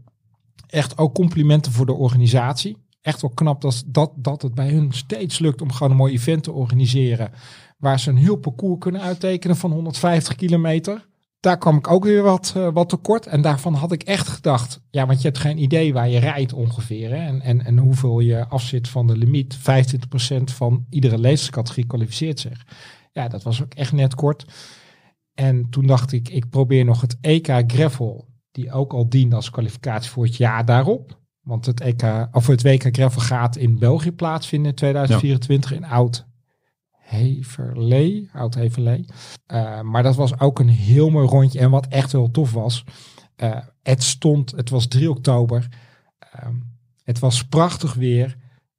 Echt ook complimenten voor de organisatie. Echt wel knap dat, dat, dat het bij hun steeds lukt om gewoon een mooi event te organiseren. Waar ze een heel parcours kunnen uittekenen van 150 kilometer. Daar kwam ik ook weer wat, eh, wat tekort. En daarvan had ik echt gedacht. Ja, want je hebt geen idee waar je rijdt ongeveer. Hè? En, en, en hoeveel je afzit van de limiet. 25% van iedere leeftijdscategorie kwalificeert zich. Ja, dat was ook echt net kort. En toen dacht ik, ik probeer nog het EK Gravel, die ook al diende als kwalificatie voor het jaar daarop. Want het, EK, of het WK Gravel gaat in België plaatsvinden in 2024 in Oud Heverlee. Oud Heverlee. Eh, maar dat was ook een heel mooi rondje. En wat echt wel tof was, eh, het stond, het was 3 oktober. Ehm, het was prachtig weer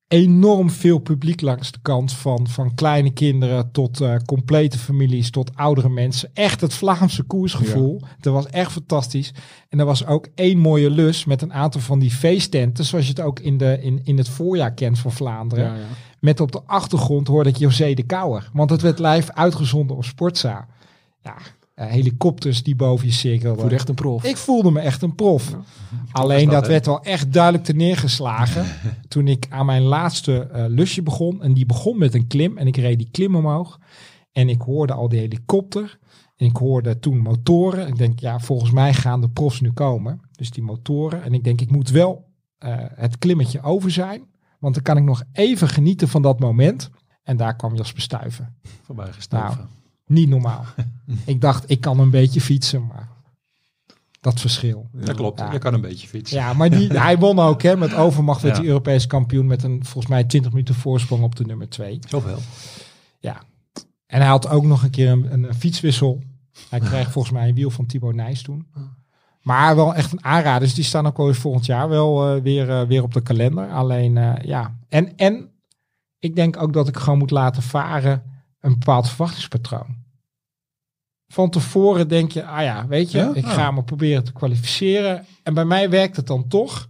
enorm veel publiek langs de kant. Van, van kleine kinderen tot eh, complete families, tot oudere mensen. Echt het Vlaamse koersgevoel. Dat was echt fantastisch. En er was ook één mooie lus met een aantal van die feesttenten. Zoals je het ook in, de, in, in het voorjaar kent van Vlaanderen. Ja, ja. Met op de achtergrond hoorde ik José de Kouwer. Want het werd live uitgezonden op Sportza. Ja, helikopters die boven je cirkelden. Voelde echt een prof. Ik voelde me echt een prof. Alleen dat, werd wel echt duidelijk te neergeslagen toen ik aan mijn laatste eh, lusje begon. En die begon met een klim en ik reed die klim omhoog. En ik hoorde al die helikopter. En ik hoorde toen motoren. Ik denk, ja, volgens mij gaan de profs nu komen. Dus die motoren. En ik denk, ik moet wel eh, het klimmetje over zijn. Want dan kan ik nog even genieten van dat moment. En daar kwam Jasper Stuiven. Voorbij gestoven. Nou. Niet normaal. ik dacht, ik kan een beetje fietsen, maar dat verschil. dat klopt, Ja. je kan een beetje fietsen. Ja, maar die, hij won ook hè, met overmacht werd Ja. hij Europees kampioen met een volgens mij 20 minuten voorsprong op de nummer 2. Zoveel. Ja. En hij had ook nog een keer een, een fietswissel. Hij kreeg volgens mij een wiel van Thibaut Nijs toen. Maar wel echt een aanrader. Dus die staan ook wel weer volgend jaar wel eh, weer, eh, weer op de kalender. Alleen eh, ja. En, en ik denk ook dat ik gewoon moet laten varen een bepaald verwachtingspatroon. Van tevoren denk je, ah ja, weet je, Ja? ik Ah. ga me proberen te kwalificeren. En bij mij werkt het dan toch,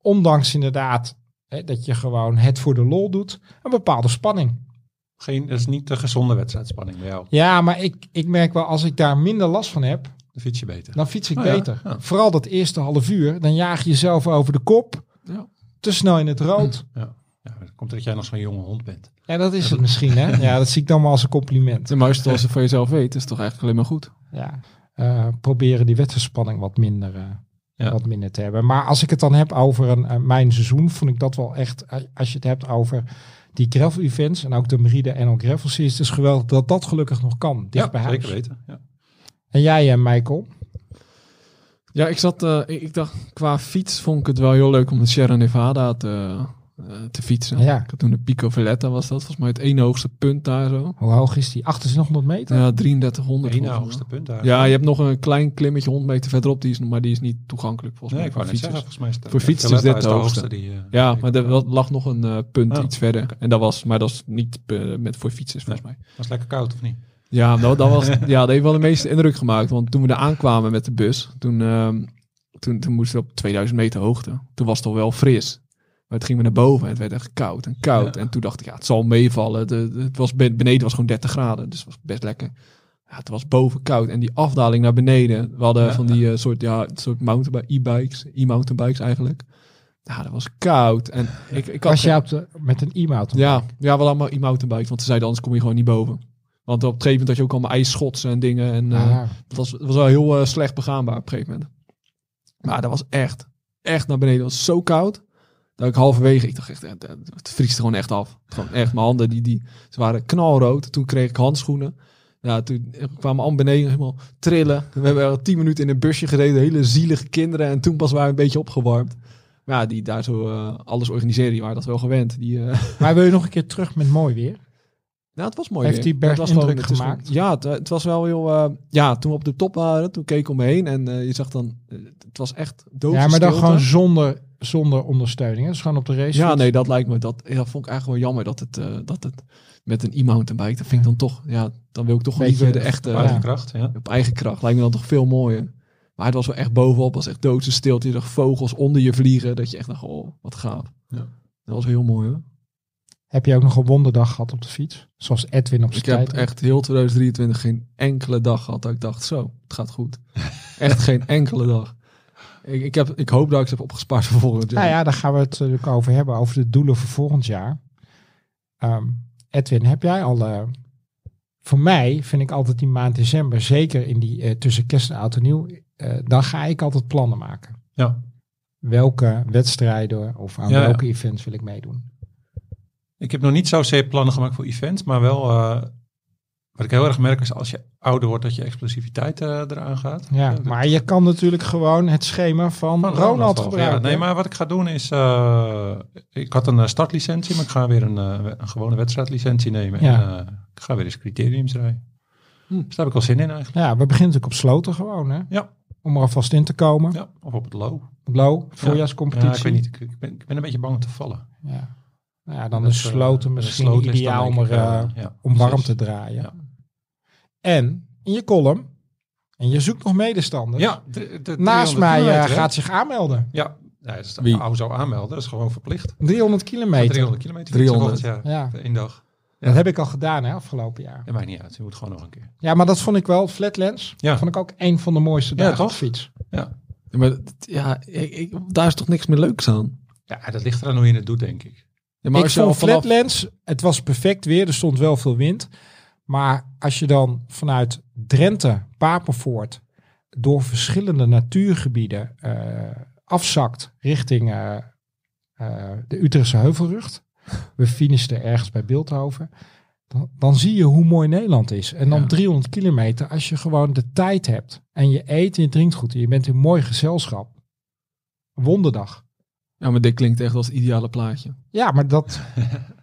ondanks inderdaad hè, dat je gewoon het voor de lol doet, een bepaalde spanning. Geen, dat is niet de gezonde wedstrijdspanning bij jou. Ja, maar ik, ik merk wel als ik daar minder last van heb, Dan fiets je beter. dan fiets ik Oh beter. ja. Vooral dat eerste half uur, dan jaag je jezelf over de kop, Ja. te snel in het rood. Ja. Ja, dat komt dat jij nog zo'n jonge hond bent. Ja, dat is het misschien, hè? Ja, dat zie ik dan maar als een compliment. En maar als je het als je van jezelf weet, is het toch eigenlijk alleen maar goed. Ja, eh, proberen die wedstrijdspanning wat minder, eh, Ja. wat minder te hebben. Maar als ik het dan heb over een, eh, mijn seizoen, vond ik dat wel echt, als je het hebt over die gravel events en ook de Meride en ook gravel series, het is geweldig dat dat gelukkig nog kan, dicht ja, bij huis. zeker weten. Ja. En jij, Michael? Ja, ik zat, eh, ik, ik dacht, qua fiets vond ik het wel heel leuk om de Sierra Nevada te, eh, te fietsen. Ja. Ik had toen de Pico Valletta was dat, volgens mij het ene hoogste punt daar zo. Hoe hoog is die? 2800 meter? Ja, 3300. De ene volgens mij. hoogste punt daar. Ja, je hebt nog een klein klimmetje 100 meter verderop, die is, nog- maar die is niet toegankelijk volgens nee, ik mij voor net zeggen, fietsers. volgens mij is het, Voor fietsers is dit de hoogste. die, eh, Ja, maar er lag nog een eh, punt Oh, iets verder. En dat was, maar dat is niet met voor fietsers volgens mij. Was lekker koud of niet? Ja, nou, dat, was, ja, dat heeft wel de meeste indruk gemaakt. Want toen we er aankwamen met de bus, toen, ehm, toen, toen moesten we op 2000 meter hoogte. Toen was het al wel fris. Maar het ging we naar boven en het werd echt koud en koud. Ja. En toen dacht ik, ja, het zal meevallen. Het was ben- beneden was gewoon 30 graden, dus het was best lekker. Ja, het was boven koud. En die afdaling naar beneden, we hadden Ja. van die eh, soort, ja, soort mountainbike, e-bikes, e-mountainbikes eigenlijk. Ja, dat was koud. En ik, ik had Was jij op de, met een e-mountain? ja, ja, wel allemaal e-mountainbikes, want ze zeiden anders kom je gewoon niet boven. Want op een gegeven moment had je ook allemaal ijsschotsen en dingen. En Ah, het, was, was wel heel eh, slecht begaanbaar op een gegeven moment. Maar dat was echt, echt naar beneden. Het was zo koud. Dat ik halverwege, ik dacht echt, eh, het, het vriest gewoon echt af. Gewoon echt, mijn handen, die, die, ze waren knalrood. Toen kreeg ik handschoenen. Ja, toen kwamen we allemaal beneden helemaal trillen. We hebben al tien minuten in een busje gereden, hele zielige kinderen. En toen pas waren we een beetje opgewarmd. Maar ja, die daar zo eh, alles organiseren, die waren dat wel gewend. Die, eh, maar wil je nog een keer terug met mooi weer? nou, het was mooi. Heeft weer. die berg was gewoon- is gemaakt? ja, het, het was wel heel... eh, ja, toen we op de top waren, toen keek ik om me heen en eh, je zag dan... eh, het was echt doof Ja, maar dan gewoon zonder zonder ondersteuning. Hè? Dus gewoon op de race. Ja, nee, dat lijkt me. Dat, dat vond ik eigenlijk wel jammer dat het, eh, dat het met een e-mountainbike, dat vind ik dan toch, ja, dan wil ik toch Beetje liever de echte, Ja. Eigen kracht, ja. op eigen kracht. Lijkt me dan toch veel mooier. Maar het was wel echt bovenop, was echt doodse stilte. Je zag vogels onder je vliegen, dat je echt dacht, oh, wat gaaf. Ja. Dat was heel mooi hoor. Heb je ook nog een wonderdag gehad op de fiets? Zoals Edwin op zijn Ik heb tijd. echt heel 2023 geen enkele dag gehad dat ik dacht, zo, het gaat goed. echt geen enkele dag. Ik, ik, heb, ik hoop dat ik ze heb opgespaard voor volgend jaar. Nou ja, daar gaan we het natuurlijk over hebben. Over de doelen voor volgend jaar. Ehm, Edwin, heb jij al... eh, voor mij vind ik altijd die maand december, zeker in die eh, tussen kerst en oud en nieuw, eh, dan ga ik altijd plannen maken. Ja. Welke wedstrijden of aan Ja, ja. welke events wil ik meedoen? Ik heb nog niet zozeer plannen gemaakt voor events, maar wel eh, wat ik heel erg merk is als je ouder wordt dat je explosiviteit eh, eraan gaat. Ja, maar je kan natuurlijk gewoon het schema van, van Ronald gebruiken. Ja, nee, maar wat ik ga doen is, eh, ik had een eh, startlicentie, maar ik ga weer een, eh, een gewone wedstrijdlicentie nemen. Ja. En, ik ga weer eens criteriums rijden. Hm. Dus daar heb ik wel zin in eigenlijk. Ja, we beginnen natuurlijk op sloten gewoon, hè? Ja. Om er alvast in te komen. Ja, of op het low. Low, voorjaarscompetitie. Ja, ik weet niet. Ik, ben, ik ben een beetje bang om te vallen. Ja. Nou ja, dan Dat, is sloten de misschien sloten ideaal om, er, ja, om warm te draaien. Ja. En in je column, en je zoekt nog medestanders. Ja, de, de Naast 300 mij eh, gaat zich aanmelden. Ja, ja dat is Wie? Wie? zo aanmelden. Dat is gewoon verplicht. 300 kilometer. 300 kilometer. 300. fietsen Ja, jaar. Één dag. dat heb ik al gedaan hè, afgelopen jaar. Dat maakt niet uit. Je moet gewoon nog een keer. Ja, maar dat vond ik wel, Flatlands, Ja. vond ik ook een van de mooiste Ja, dagen op toch? fiets. Ja. Ja, maar ja, ik, ik- daar is toch niks meer leuks aan? ja, dat ligt eraan hoe je het doet, denk ik. Ja, maar ik vond vanaf- Flatlands, het was perfect weer, er stond wel veel wind. Maar als je dan vanuit Drenthe, Papenvoort, door verschillende natuurgebieden eh, afzakt richting eh, eh, de Utrechtse Heuvelrug. We finishten ergens bij Beeldhoven. Dan, dan zie je hoe mooi Nederland is. En dan Ja. 300 kilometer, als je gewoon de tijd hebt. En je eet en je drinkt goed. En je bent in mooi gezelschap. Wonderdag. Ja, maar dit klinkt echt als het ideale plaatje. Ja, maar dat,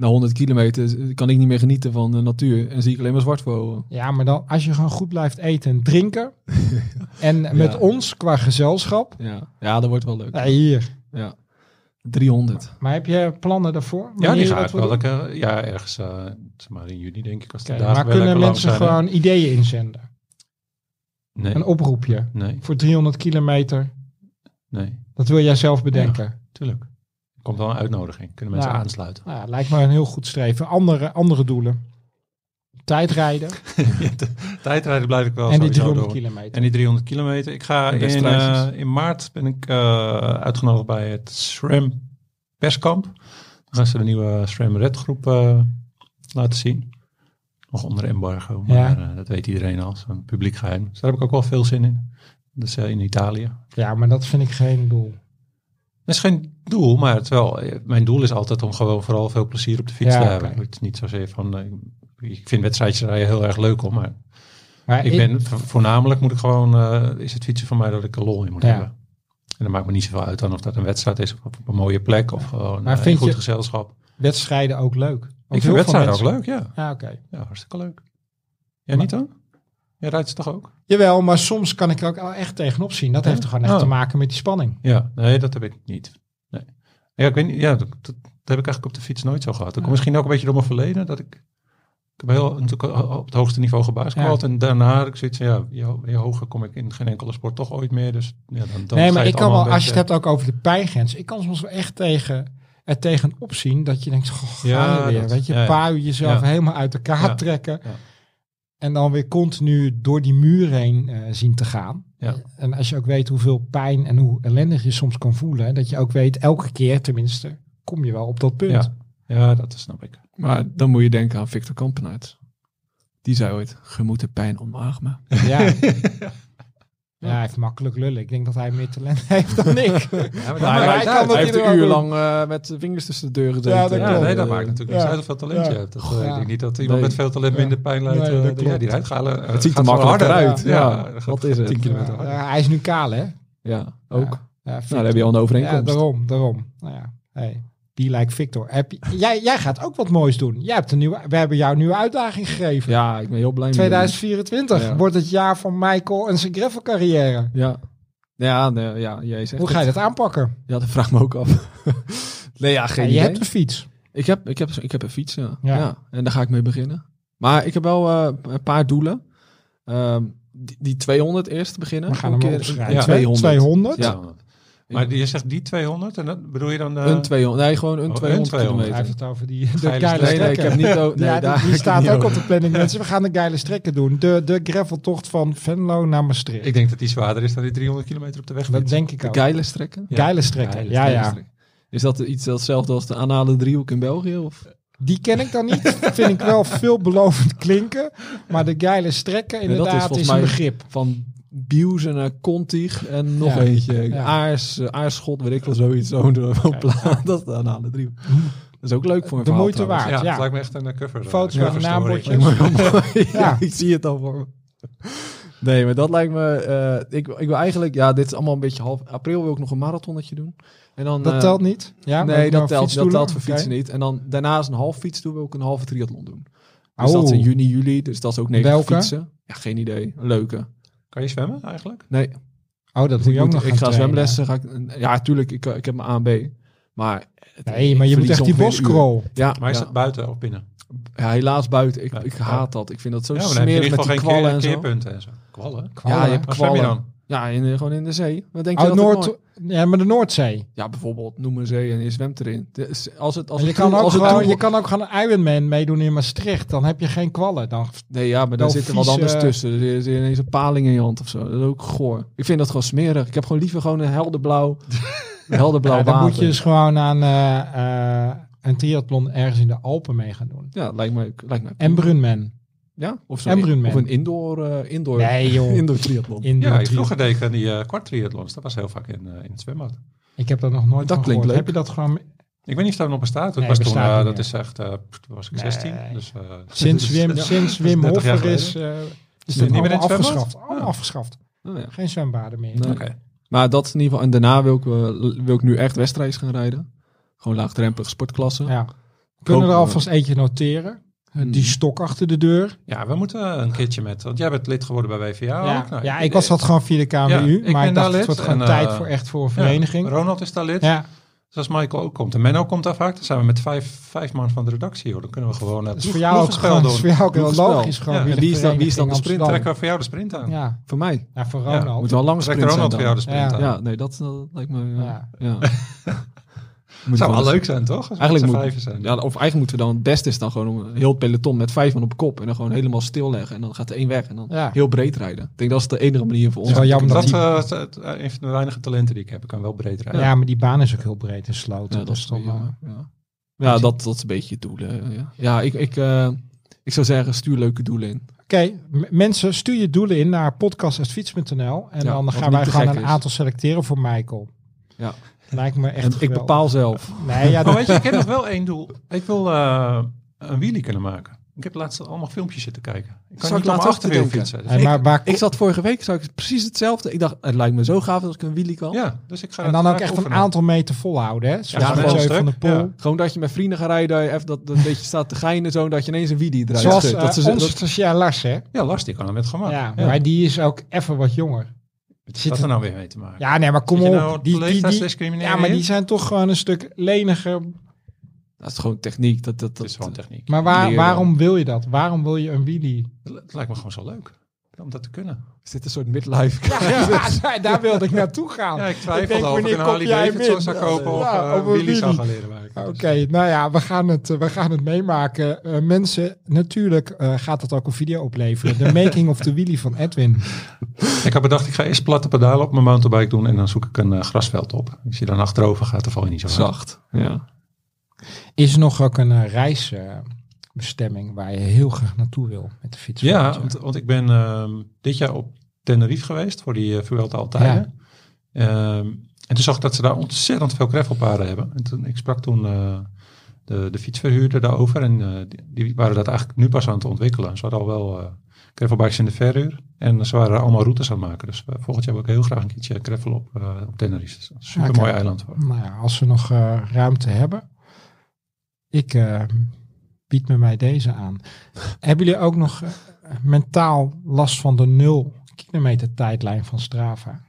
Na 100 kilometer kan ik niet meer genieten van de natuur en zie ik alleen maar zwart voor ogen. Ja, maar dan als je gewoon goed blijft eten en drinken. en met Ja. ons qua gezelschap. Ja, ja dat wordt wel leuk. Ja, hier. Ja. 300. Maar heb je plannen daarvoor? Ja, die je ga dat ik wil wel. lekker- ja, ergens eh, zeg maar in juni denk ik. Als de maar kunnen mensen gewoon ideeën inzenden? Nee, Een oproepje nee, voor 300 kilometer. nee. Dat wil jij zelf bedenken. Tuurlijk. Komt wel een uitnodiging. Kunnen mensen aansluiten. Nou, ja, lijkt me een heel goed streven. Andere, andere doelen. Tijdrijden Tijdrijden blijf ik wel en die sowieso 300 door. kilometer. En die 300 kilometer. Ik ga in, eh, in maart ben ik eh, uitgenodigd bij het SRAM perskamp. Dan gaan ze de nieuwe SRAM Red groep eh, laten zien. Nog onder embargo, maar Ja. dat weet iedereen al. Zo'n publiek geheim. Dus daar heb ik ook wel veel zin in. Dat is eh, in Italië. Ja, maar dat vind ik geen doel. Dat is geen doel, maar het wel, eh, mijn doel is altijd om gewoon vooral veel plezier op de fiets Ja, te hebben. Het is niet zozeer van, eh, ik vind wedstrijdjes rijden heel erg leuk hoor, maar Maar ik ben vo- voornamelijk moet ik gewoon, eh, is het fietsen voor mij dat ik er lol in moet Ja. hebben. En dan maakt me niet zoveel uit dan of dat een wedstrijd is of op een mooie plek of gewoon Maar een goed gezelschap. wedstrijden ook leuk. Ik vind wedstrijden ook leuk, ja. Ja, oké. Ja, hartstikke leuk. Jij niet dan? Jij rijdt ze toch ook? Jawel, maar soms kan ik er ook echt tegenop zien. Dat Ja? heeft er gewoon echt Oh. te maken met die spanning. Ja, nee, dat heb ik niet. Nee. Ja, ik weet niet, ja, dat, dat, heb ik eigenlijk op de fiets nooit zo gehad. Dat komt Ja. misschien ook een beetje door mijn verleden, dat ik, ik heb heel, natuurlijk op het hoogste niveau gebasketbald en daarna had ik zoiets van, ja, je, je hoger kom ik in geen enkele sport toch ooit meer, dus ja, dan, dan nee, ga maar je ik kan wel, als je het hebt ook over de pijngrens, ik kan soms wel echt tegen, er tegenop zien dat je denkt, goh, gaan Ja, we weer. dat- Weet je, ja, ja. paar uur jezelf Ja. helemaal uit elkaar Ja. trekken. En dan weer continu door die muur heen eh, zien te gaan. Ja. En als je ook weet hoeveel pijn en hoe ellendig je soms kan voelen, dat je ook weet, elke keer tenminste, kom je wel op dat punt. Ja. Ja, dat snap ik. Maar dan moet je denken aan Victor Kampenaerts. Die zei ooit, je moet de pijn omarmen. Ja. Ja, hij heeft makkelijk lullen. Ik denk dat hij meer talent heeft dan ik. Ja, maar Maar dat hij maakt kan hij heeft hij een uur lang eh, met vingers tussen de deur gezeten. Ja, dat Ja, klopt. nee, dat Eh, maakt natuurlijk Ja. niet uit hoeveel talent Ja. je hebt. Dat, eh, Ja. Ik denk niet dat iemand Nee. met veel talent Ja. minder pijn leidt. Nee, eh, dat dan- ja, die rijdt gaan. eh, Het ziet er harder. uit. Ja, Ja, wat is het? 10 kilometer Ja, harder. ja, hij is nu kaal, hè? Ja, ook. Ja. Ja, Nou, dan heb je al een Ja, overeenkomst. daarom, daarom. Nou ja, hey, be like Victor. Heb jij, jij gaat ook wat moois doen. Jij hebt een nieuwe, we hebben jou een nieuwe uitdaging gegeven. Ja, ik ben heel blij mee. 2024 Ja. wordt het jaar van Michael en zijn gravel carrière. Ja, Ja, nee, ja jij zegt Hoe ga je dat aanpakken? Ja, dat vraag me ook af. nee, ja, geen Ja, je idee. hebt een fiets. Ik heb, ik, heb, ik heb een fiets, ja. Ja. ja. En daar ga ik mee beginnen. Maar ik heb wel eh, een paar doelen. Ehm, die, die 200 eerst te beginnen. We gaan Een hem keer- opschrijven. Ja. 200. 200. Ja. Maar je zegt die 200 en dan bedoel je dan... Een 200. Nee, gewoon een een 200 200. Hij heeft het over die de Geile geile strekken. Nee, nee, ik heb niet... o- Nee, ja, daar die, staat ook over. op de planning. Mensen, we gaan de geile strekken doen. De, de graveltocht van Venlo naar Maastricht. Ik denk dat die zwaarder is dan die 300 kilometer op de weg. dat denk ik De ook. geile strekken. Ja. Geile strekken. Geile ja, ja. Strekken. Is dat iets hetzelfde als de anale driehoek in België? Of? Die ken ik dan niet. Vind ik wel veelbelovend klinken. Maar de geile strekken dat is inderdaad volgens is, een begrip. Van Bieuzen naar Contig en nog Ja. eentje. Ja. Aars, eh, Aarschot, weet ik wel, zoiets. Zo'n plaat. Dat is de anale driehoek. Dat is ook leuk voor een De verhaal moeite trouwens. Ja, waard. Ja. het lijkt me echt een eh, cover. eh, Foto's met cover story. naambordjes. ja. Ja. ik zie het al voor me. Nee, maar dat lijkt me... eh, ik, ik wil eigenlijk... Ja, dit is allemaal een beetje half... April wil ik nog een marathonnetje doen. En dan, Dat telt niet. Ja, nee, dat telt, dat telt voor fietsen niet. En dan daarnaast een half fietsdoel wil ik een halve triathlon doen. Dus Oh. dat is in juni, juli. Dus dat is ook 90 Welke? fietsen. Ja, geen idee. Een leuke. Kan je zwemmen eigenlijk? Nee, Oh, dat moet ik, je ook nog ik ga trainen. zwemlessen. Ga ik, ja, tuurlijk. Ik, ik heb mijn A en B. Maar... Nee, maar je moet echt die boscrawl. Ja, Maar is ja. het buiten of binnen? ja, helaas buiten. Ik, Ja, ik ja. haat dat. Ik vind dat zo Ja, dan smerig ieder met geval die geen kwallen en zo. keerpunten en zo. Kwallen? Ja, je hebt Waar zwem je kwallen. Ja, in, gewoon in de zee. Wat denk je Oh, dat het Noord, ja, maar de Noordzee. Ja, bijvoorbeeld noem een zee en je zwemt erin. Dus als het, als En je, het kan ook als gewoon, je kan ook gewoon een Ironman meedoen in Maastricht. Dan heb je geen kwallen. Dan, Nee, ja, maar daar zit er wat anders eh, tussen. Er is ineens een paling in je hand of zo. Dat is ook goor. Ik vind dat gewoon smerig. Ik heb gewoon liever gewoon een helderblauw, een helderblauw ja, dan water. moet je dus gewoon aan eh, eh, een triathlon ergens in de Alpen mee gaan doen. Ja, lijkt me, lijkt me En cool. Ja? Of, zo, en Brunman. of een indoor, eh, indoor, Nee joh. indoor triathlon. Indoor Ja, vroeger deed ik aan die uh, kwart triathlons. Dat was heel vaak in, eh, in het zwembad. Ik heb dat nog nooit Dat van klinkt gehoord. leuk. Heb je dat gewoon... Ik weet niet of dat nog bestaat. Dat Nee, was toen, bestaat eh, niet dat is echt, eh, toen was ik Nee. 16. Dus, eh, Sinds Wim, ja, sinds Wim 30 jaar Hoffer is, eh, is Niet dat meer in allemaal het zwembad? afgeschaft. Allemaal Ah. afgeschaft. Oh, ja. Geen zwembaden meer. Nee. Maar dat is in ieder geval. En daarna wil ik, eh, wil ik nu echt wedstrijds gaan rijden. Gewoon laagdrempelige sportklasse. Ja. We kunnen er Hoop- alvast eentje noteren. Hmm. Die stok achter de deur. Ja, we moeten een keertje met... Want jij bent lid geworden bij WVA ja, ook. Nou, ja, ik was dat gewoon via de KMU. Ja, maar ik dacht, het wordt gewoon en, tijd eh, voor echt voor een Ja, vereniging. Ronald is daar lid. Ja, Dus als Michael ook komt en Menno komt daar vaak, dan zijn we met vijf, vijf man van de redactie. Hoor. Dan kunnen we gewoon dat is voor jou ook gewoon, dat is voor jou ook heel logisch. Gewoon Ja, wie is dan- wie is dan de sprinter? trekken we voor jou de sprint aan. Ja, Voor mij. ja, voor Ja, Ronald. Moet wel Trekt sprint Ronald voor jou de sprint Ja. aan. Ja, nee, dat, dat lijkt me... Ja. Ja. ja. Moet zou wel leuk zijn, toch? Eigenlijk moet, zijn. ja, of eigenlijk moeten we dan het beste is dan gewoon om een heel peloton met vijf man op kop en dan gewoon helemaal stilleggen en dan gaat er één weg en dan Ja. heel breed rijden. Ik denk dat is de enige manier voor ons. is wel jammer dat dat is eh, het- het- een van de weinige talenten die ik heb. Ik kan wel breed rijden. Ja, maar die baan is ook heel breed en. Ja, dat is toch. Ja, ja dat, dat is een beetje het doel. hè, Ja, ja ik, ik, eh, ik zou zeggen, stuur leuke doelen in. Oké, mensen, stuur je doelen in naar podcast.fiets.nl. En Ja, dan gaan wij gek een is. aantal selecteren voor Michael. Ja. Lijkt me echt En ik bepaal zelf. Nee, ja, Maar dat, weet je, ik heb nog wel één doel. Ik wil eh, een wheelie kunnen maken. Ik heb laatst allemaal filmpjes zitten kijken. Ik kan niet laten achterwiel fietsen. Dus maar waar, Ik zat vorige week, zag ik precies hetzelfde. Ik dacht, het lijkt me zo gaaf als ik een wheelie kan. ja, dus ik ga en dan ook echt een aantal meter volhouden. Hè? Zo Ja, zeven van de pool. ja. Gewoon dat je met vrienden gaat rijden, even dat, dat een beetje staat te geinen zo, dat je ineens een wheelie eruit Zoals eh, dat ze, onze dat- Lars, hè? Ja, Lars, die kan het met gemak. Ja, Ja. maar die is ook even wat jonger. Wat zit dat er- nou weer mee te maken? Ja, nee, maar kom op. nou die, die, die, ja, maar die zijn toch gewoon een stuk leniger. dat is gewoon techniek. Dat, dat, Het dat, is gewoon techniek. Maar waar, waarom wil je dat? Waarom wil je een wheelie? Het lijkt me gewoon zo leuk. Om dat te kunnen. Is dit een soort midlife? Ja, daar wilde ik naartoe gaan. Ja, ik Ik twijfelde denk, of ik wanneer een Harley jij Davidson zou kopen of Ja, eh, of een Willy zou gaan leren maken. Oké, nou ja, we gaan het, we gaan het meemaken. Eh, mensen, natuurlijk eh, gaat dat ook een video opleveren. De making of the wheelie van Edwin. Ik heb bedacht, ik ga eerst platte pedalen op mijn mountainbike doen en dan zoek ik een eh, grasveld op. Als je dan achterover gaat, dan val je niet zo hard. Zacht. Ja. Is er nog ook een eh, reisbestemming waar je heel graag naartoe wil met de fiets? Ja, want, want ik ben ehm, dit jaar op Tenerife geweest voor die uh, Vuelta Altijd. en toen zag ik dat ze daar ontzettend veel gravelpaden hebben. En toen, ik sprak toen eh, de, de fietsverhuurder daarover en eh, die, die waren dat eigenlijk nu pas aan het ontwikkelen. Ze hadden al wel uh, gravelbikes in de verhuur en ze waren allemaal routes aan het maken. Dus volgend jaar wil ik heel graag een keertje gravel op, op Tenerife. Dus super mooi Oké. eiland. Voor. Nou ja, als we nog eh, ruimte hebben. Ik eh, bied me mij deze aan. hebben jullie ook nog eh, mentaal last van de nul kilometer tijdlijn van Strava?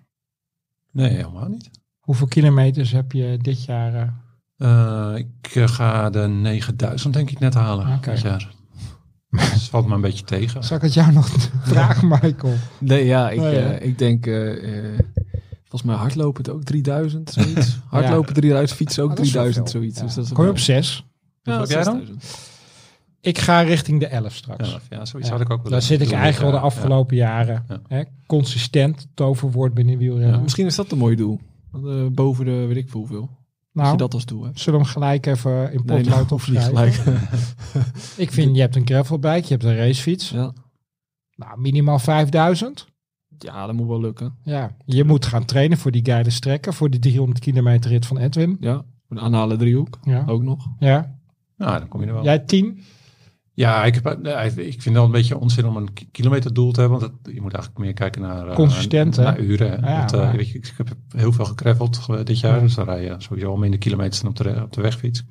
Nee, helemaal niet. Hoeveel kilometers heb je dit jaar? eh? Eh, ik ga de 9000 denk ik net halen Oké. dit jaar. Het valt me een beetje tegen. Zal ik het jou nog vragen, Michael? Nee, ja, ik, Nee, eh, hè? ik denk, eh, eh, volgens mij hardlopen het ook 3000, zoiets. Hardlopen 3000, fietsen ook Ah, dat is wel 3000, veel. zoiets. Ja. Dus dat is Kom je op zes? Ja, Hoeveel heb jij dan? 6000. Ik ga richting de 11 straks. Ja, ja zoiets Ja. had ik ook wel. Daar zit ik eigenlijk ja, de afgelopen jaren. Ja. Hè, consistent toverwoord binnen wielrennen. Ja, Misschien is dat een mooi doel. Eh, boven de, weet ik veel hoeveel. Als nou, je dat als doel hebt. zullen we hem gelijk even in Nee, potlood nou, niet opschrijven? gelijk. Ik vind, je hebt een gravelbike, je hebt een racefiets. ja. Nou, minimaal 5000. ja, dat moet wel lukken. Ja, je moet gaan trainen voor die geile strekken, voor die 300 kilometer rit van Edwin. Ja, een aanhalen driehoek. Ja, Ook nog. ja. Nou, dan kom je er wel. jij 10. Ja, ik, heb, eh, ik vind wel een beetje onzin om een ki- kilometerdoel te hebben. Want je moet eigenlijk meer kijken naar, eh, Consistent, naar uren. Ja, eh, weet je, ik, heb heel veel gecraveld dit jaar. Ja. Dus dan rij je sowieso al minder kilometers dan op de, op de wegfiets.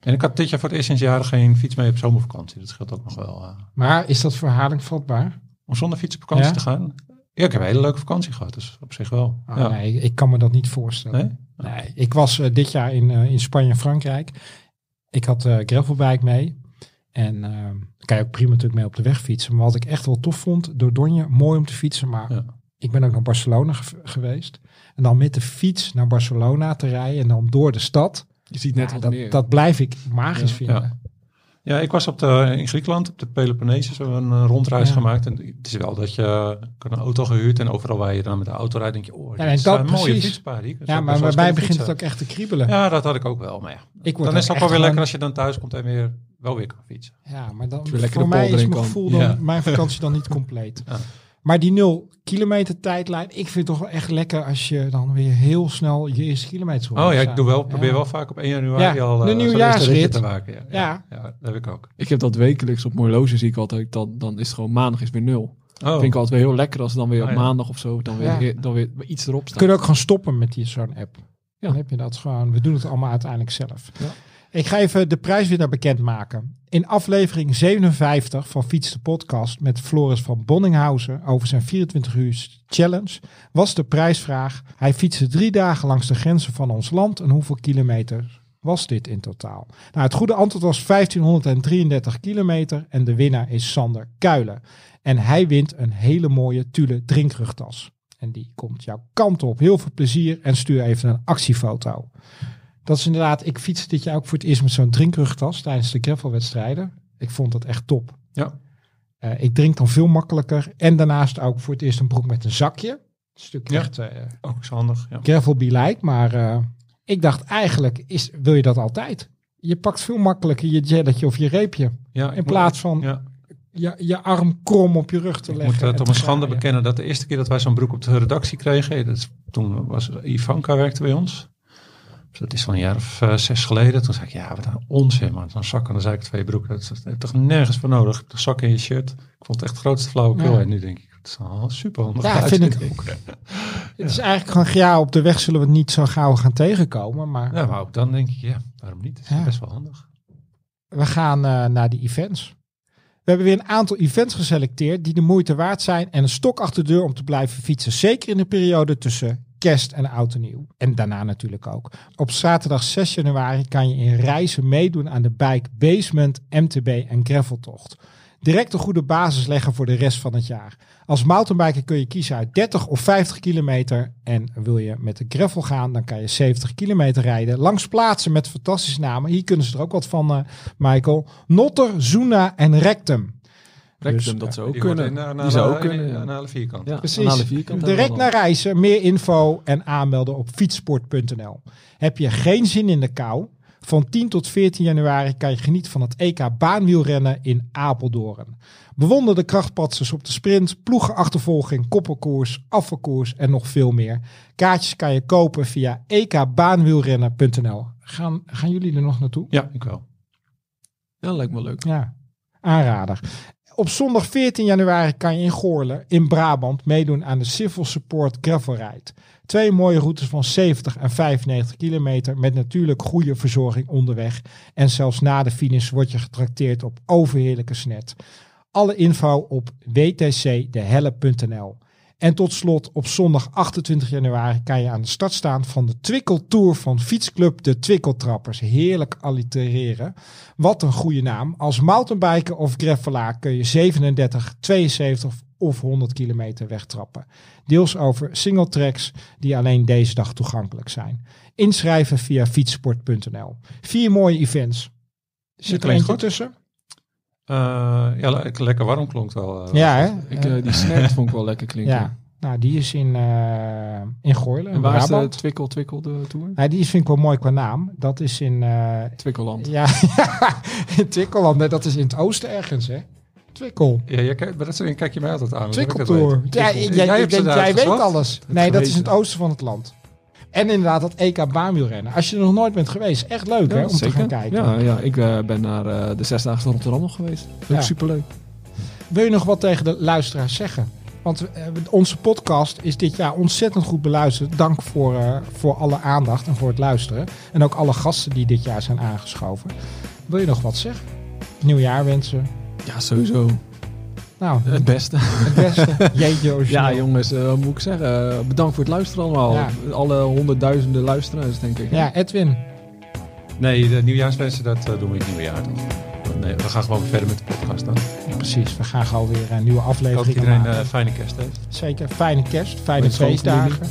En ik had dit jaar voor het eerst sinds jaren geen fiets mee op zomervakantie. Dat scheelt ook nog wel. Maar is dat voor herhaling vatbaar? om zonder fiets op vakantie Ja? te gaan. Ja, ik heb een hele leuke vakantie gehad. Dus op zich wel. Oh, ja. Nee, ik kan me dat niet voorstellen. Nee? Nee, ik was dit jaar in, in Spanje en Frankrijk. Ik had eh gravelbike mee. En eh kan je ook prima natuurlijk mee op de weg fietsen. Maar wat ik echt wel tof vond, Dordogne, mooi om te fietsen. Maar Ja. ik ben ook naar Barcelona ge- geweest. En dan met de fiets naar Barcelona te rijden en dan door de stad. Je ziet net Ja, wat dat, meer. dat blijf ik magisch Ja. vinden. Ja. Ja, ik was op de, in Griekenland, op de Peloponnesus, hebben we een eh, rondreis Ja. gemaakt. En het is wel dat je had een auto gehuurd en overal waar je dan met de auto rijdt, denk je, oh, Ja, en is dat een mooie fietspaar. Ja, maar bij mij begint het ook echt te kriebelen. Ja, dat had ik ook wel. Maar ja, ik word dan is het ook wel weer lekker als je dan thuis komt en weer wel weer kan fietsen. Ja, maar dan, je voor de mij is mijn gevoel dan, Ja. mijn vakantie dan niet compleet. Ja. Maar die nul kilometer tijdlijn, ik vind het toch wel echt lekker als je dan weer heel snel je eerste kilometer Oh ja, ik doe wel, probeer Ja. wel vaak op 1 januari Ja, al de eh, nieuwjaarsrit. te maken. Ja, ja. Ja. ja, dat heb ik ook. Ik heb dat wekelijks op Moorloze zie ik altijd. Dan, dan is het gewoon maandag is weer nul. Oh, Vind ik altijd weer heel lekker als dan weer Oh, op ja. maandag of zo. Dan weer, Ja. dan weer iets erop staat. kunnen ook gewoon stoppen met die zo'n app. Ja. Dan heb je dat gewoon. We doen het allemaal uiteindelijk zelf. Ja. Ik ga even de prijswinnaar bekendmaken. In aflevering 57 van Fiets de Podcast met Floris van Bonninghausen over zijn 24 uur challenge was de prijsvraag. Hij fietste drie dagen langs de grenzen van ons land en hoeveel kilometer was dit in totaal? Nou, het goede antwoord was 1533 kilometer en de winnaar is Sander Kuilen. En hij wint een hele mooie Tule drinkrugtas. En die komt jouw kant op. Heel veel plezier en stuur even een actiefoto. Dat is inderdaad, ik fiets dit jaar ook voor het eerst met zo'n drinkrugtas tijdens de gravelwedstrijden. Ik vond dat echt top. Ja. Eh, ik drink dan veel makkelijker. En daarnaast ook voor het eerst een broek met een zakje. Een stuk Ja. echt eh Ook zo handig. Ja. gravel like. Maar eh, ik dacht eigenlijk, is, wil je dat altijd? Je pakt veel makkelijker je jelletje of je reepje. Ja, ik In plaats van Ja, je, je arm krom op je rug te ik leggen. moet het om een schande bekennen dat de eerste keer dat wij zo'n broek op de redactie kregen, dat is, toen was Ivanka werkte bij ons. Dat is van een jaar of eh, zes geleden. Toen zei ik, ja, wat een onzin man. Zo'n zak en dan zei ik twee broeken. Dat, is- dat heb toch nergens voor nodig. De zak in je shirt. Ik vond het echt het grootste flauwekul. Ja. En nu denk ik, het is al super handig. Ja, vind ik ook. Het is eigenlijk gewoon, ja, op de weg zullen we het niet zo gauw gaan tegenkomen. Maar Ja, maar ook dan denk ik, ja, waarom niet? Het is Ja. best wel handig. we gaan eh, naar die events. We hebben weer een aantal events geselecteerd die de moeite waard zijn en een stok achter de deur om te blijven fietsen. Zeker in de periode tussen kerst en oud en nieuw. En daarna natuurlijk ook. Op zaterdag 6 januari kan je in reizen meedoen aan de Bike Basement, MTB en Graveltocht. Direct een goede basis leggen voor de rest van het jaar. Als mountainbiker kun je kiezen uit 30 of 50 kilometer. En wil je met de gravel gaan, dan kan je 70 kilometer rijden. Langs plaatsen met fantastische namen. Hier kunnen ze er ook wat van, eh, Michael. Notter, Zoena en Rectum. Rectum, Dus, dat zou ook kunnen. eh, Die zou ook in- kunnen. Een hele vierkant. Ja, Precies. een halen vierkant Direct naar reizen, meer info en aanmelden op fietsport.nl. Heb je geen zin in de kou? Van 10 tot 14 januari kan je genieten van het EK baanwielrennen in Apeldoorn. Bewonder de krachtpatsers op de sprint, ploegenachtervolging, koppelkoers, afvalkoers en nog veel meer. Kaartjes kan je kopen via ekbaanwielrennen.nl. Gaan, gaan jullie er nog naartoe? Ja, ik wel. Ja, lijkt me leuk. Ja, aanrader. Op zondag 14 januari kan je in Goorlen in Brabant meedoen aan de Civil Support Gravel Ride. Twee mooie routes van 70 en 95 kilometer met natuurlijk goede verzorging onderweg. En zelfs na de finish word je getrakteerd op overheerlijke snet. Alle info op wtcdehelle.nl. En tot slot, op zondag 28 januari kan je aan de start staan van de Twikkel Tour van fietsclub De Twikkeltrappers. Heerlijk allitereren. Wat een goede naam. Als mountainbiker of gravelaar kun je 37, 72 of 100 kilometer wegtrappen. Deels over single tracks die alleen deze dag toegankelijk zijn. Inschrijven via fietsport.nl. Vier mooie events. Zit er eentje goed. tussen? Eh, ja, le- lekker warm klonk wel. eh, Ja, hè? Ik, eh, die snack vond ik wel lekker klinken. Ja, nou die is in, eh in Goorlen, En in waar is de. Twikkel Twikkel de tour? Ja, die vind ik wel mooi qua naam. Dat is in, eh, Twikkelland. ja, in Twikkeland. Nee, dat is in het oosten ergens, hè? Twikkel. Ja, jij kijkt, maar dat is, kijk je mij altijd aan. Twikkeltour. weet. Ja, jij, Jij ze daar jij weet alles. Nee, dat is in het oosten van het land. En inderdaad dat EK baanwielrennen. Als je er nog nooit bent geweest, echt leuk hè, om te gaan kijken. Ja, ja ik eh, ben naar eh, de Zesdaagse Rotterdam nog geweest. Ook Ja. superleuk. Wil je nog wat tegen de luisteraars zeggen? Want eh, onze podcast is dit jaar ontzettend goed beluisterd. Dank voor, voor alle aandacht en voor het luisteren. En ook alle gasten die dit jaar zijn aangeschoven. Wil je nog wat zeggen? Nieuwjaar wensen. Ja, sowieso. Nou, Het beste. het beste. Jeetje origineel. Ja, jongens, eh, wat moet ik zeggen? Eh, bedankt voor het luisteren allemaal. Ja. Alle honderdduizenden luisteraars, denk ik. Ja, Edwin. Nee, de nieuwjaarswensen, dat eh, doen we in het nieuwe jaar toch? Nee, we gaan gewoon verder met de podcast dan. Precies, we gaan gewoon weer een nieuwe Ik hoop dat aflevering iedereen maken. eh, fijne kerst heeft. Zeker, fijne kerst, fijne feestdagen.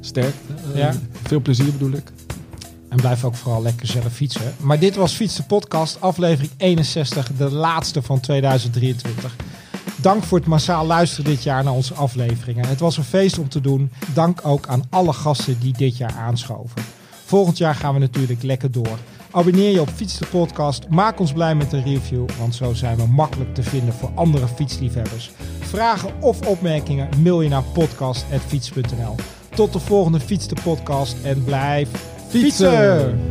Sterk. Ja. Veel plezier bedoel ik. En blijf ook vooral lekker zelf fietsen. Maar dit was Fiets de Podcast, aflevering 61, de laatste van 2023. Dank voor het massaal luisteren dit jaar naar onze afleveringen. Het was een feest om te doen. Dank ook aan alle gasten die dit jaar aanschoven. Volgend jaar gaan we natuurlijk lekker door. Abonneer je op Fiets de Podcast. Maak ons blij met een review, want zo zijn we makkelijk te vinden voor andere fietsliefhebbers. Vragen of opmerkingen mail je naar podcast.fiets.nl. Tot de volgende Fiets de Podcast en blijf fietsen.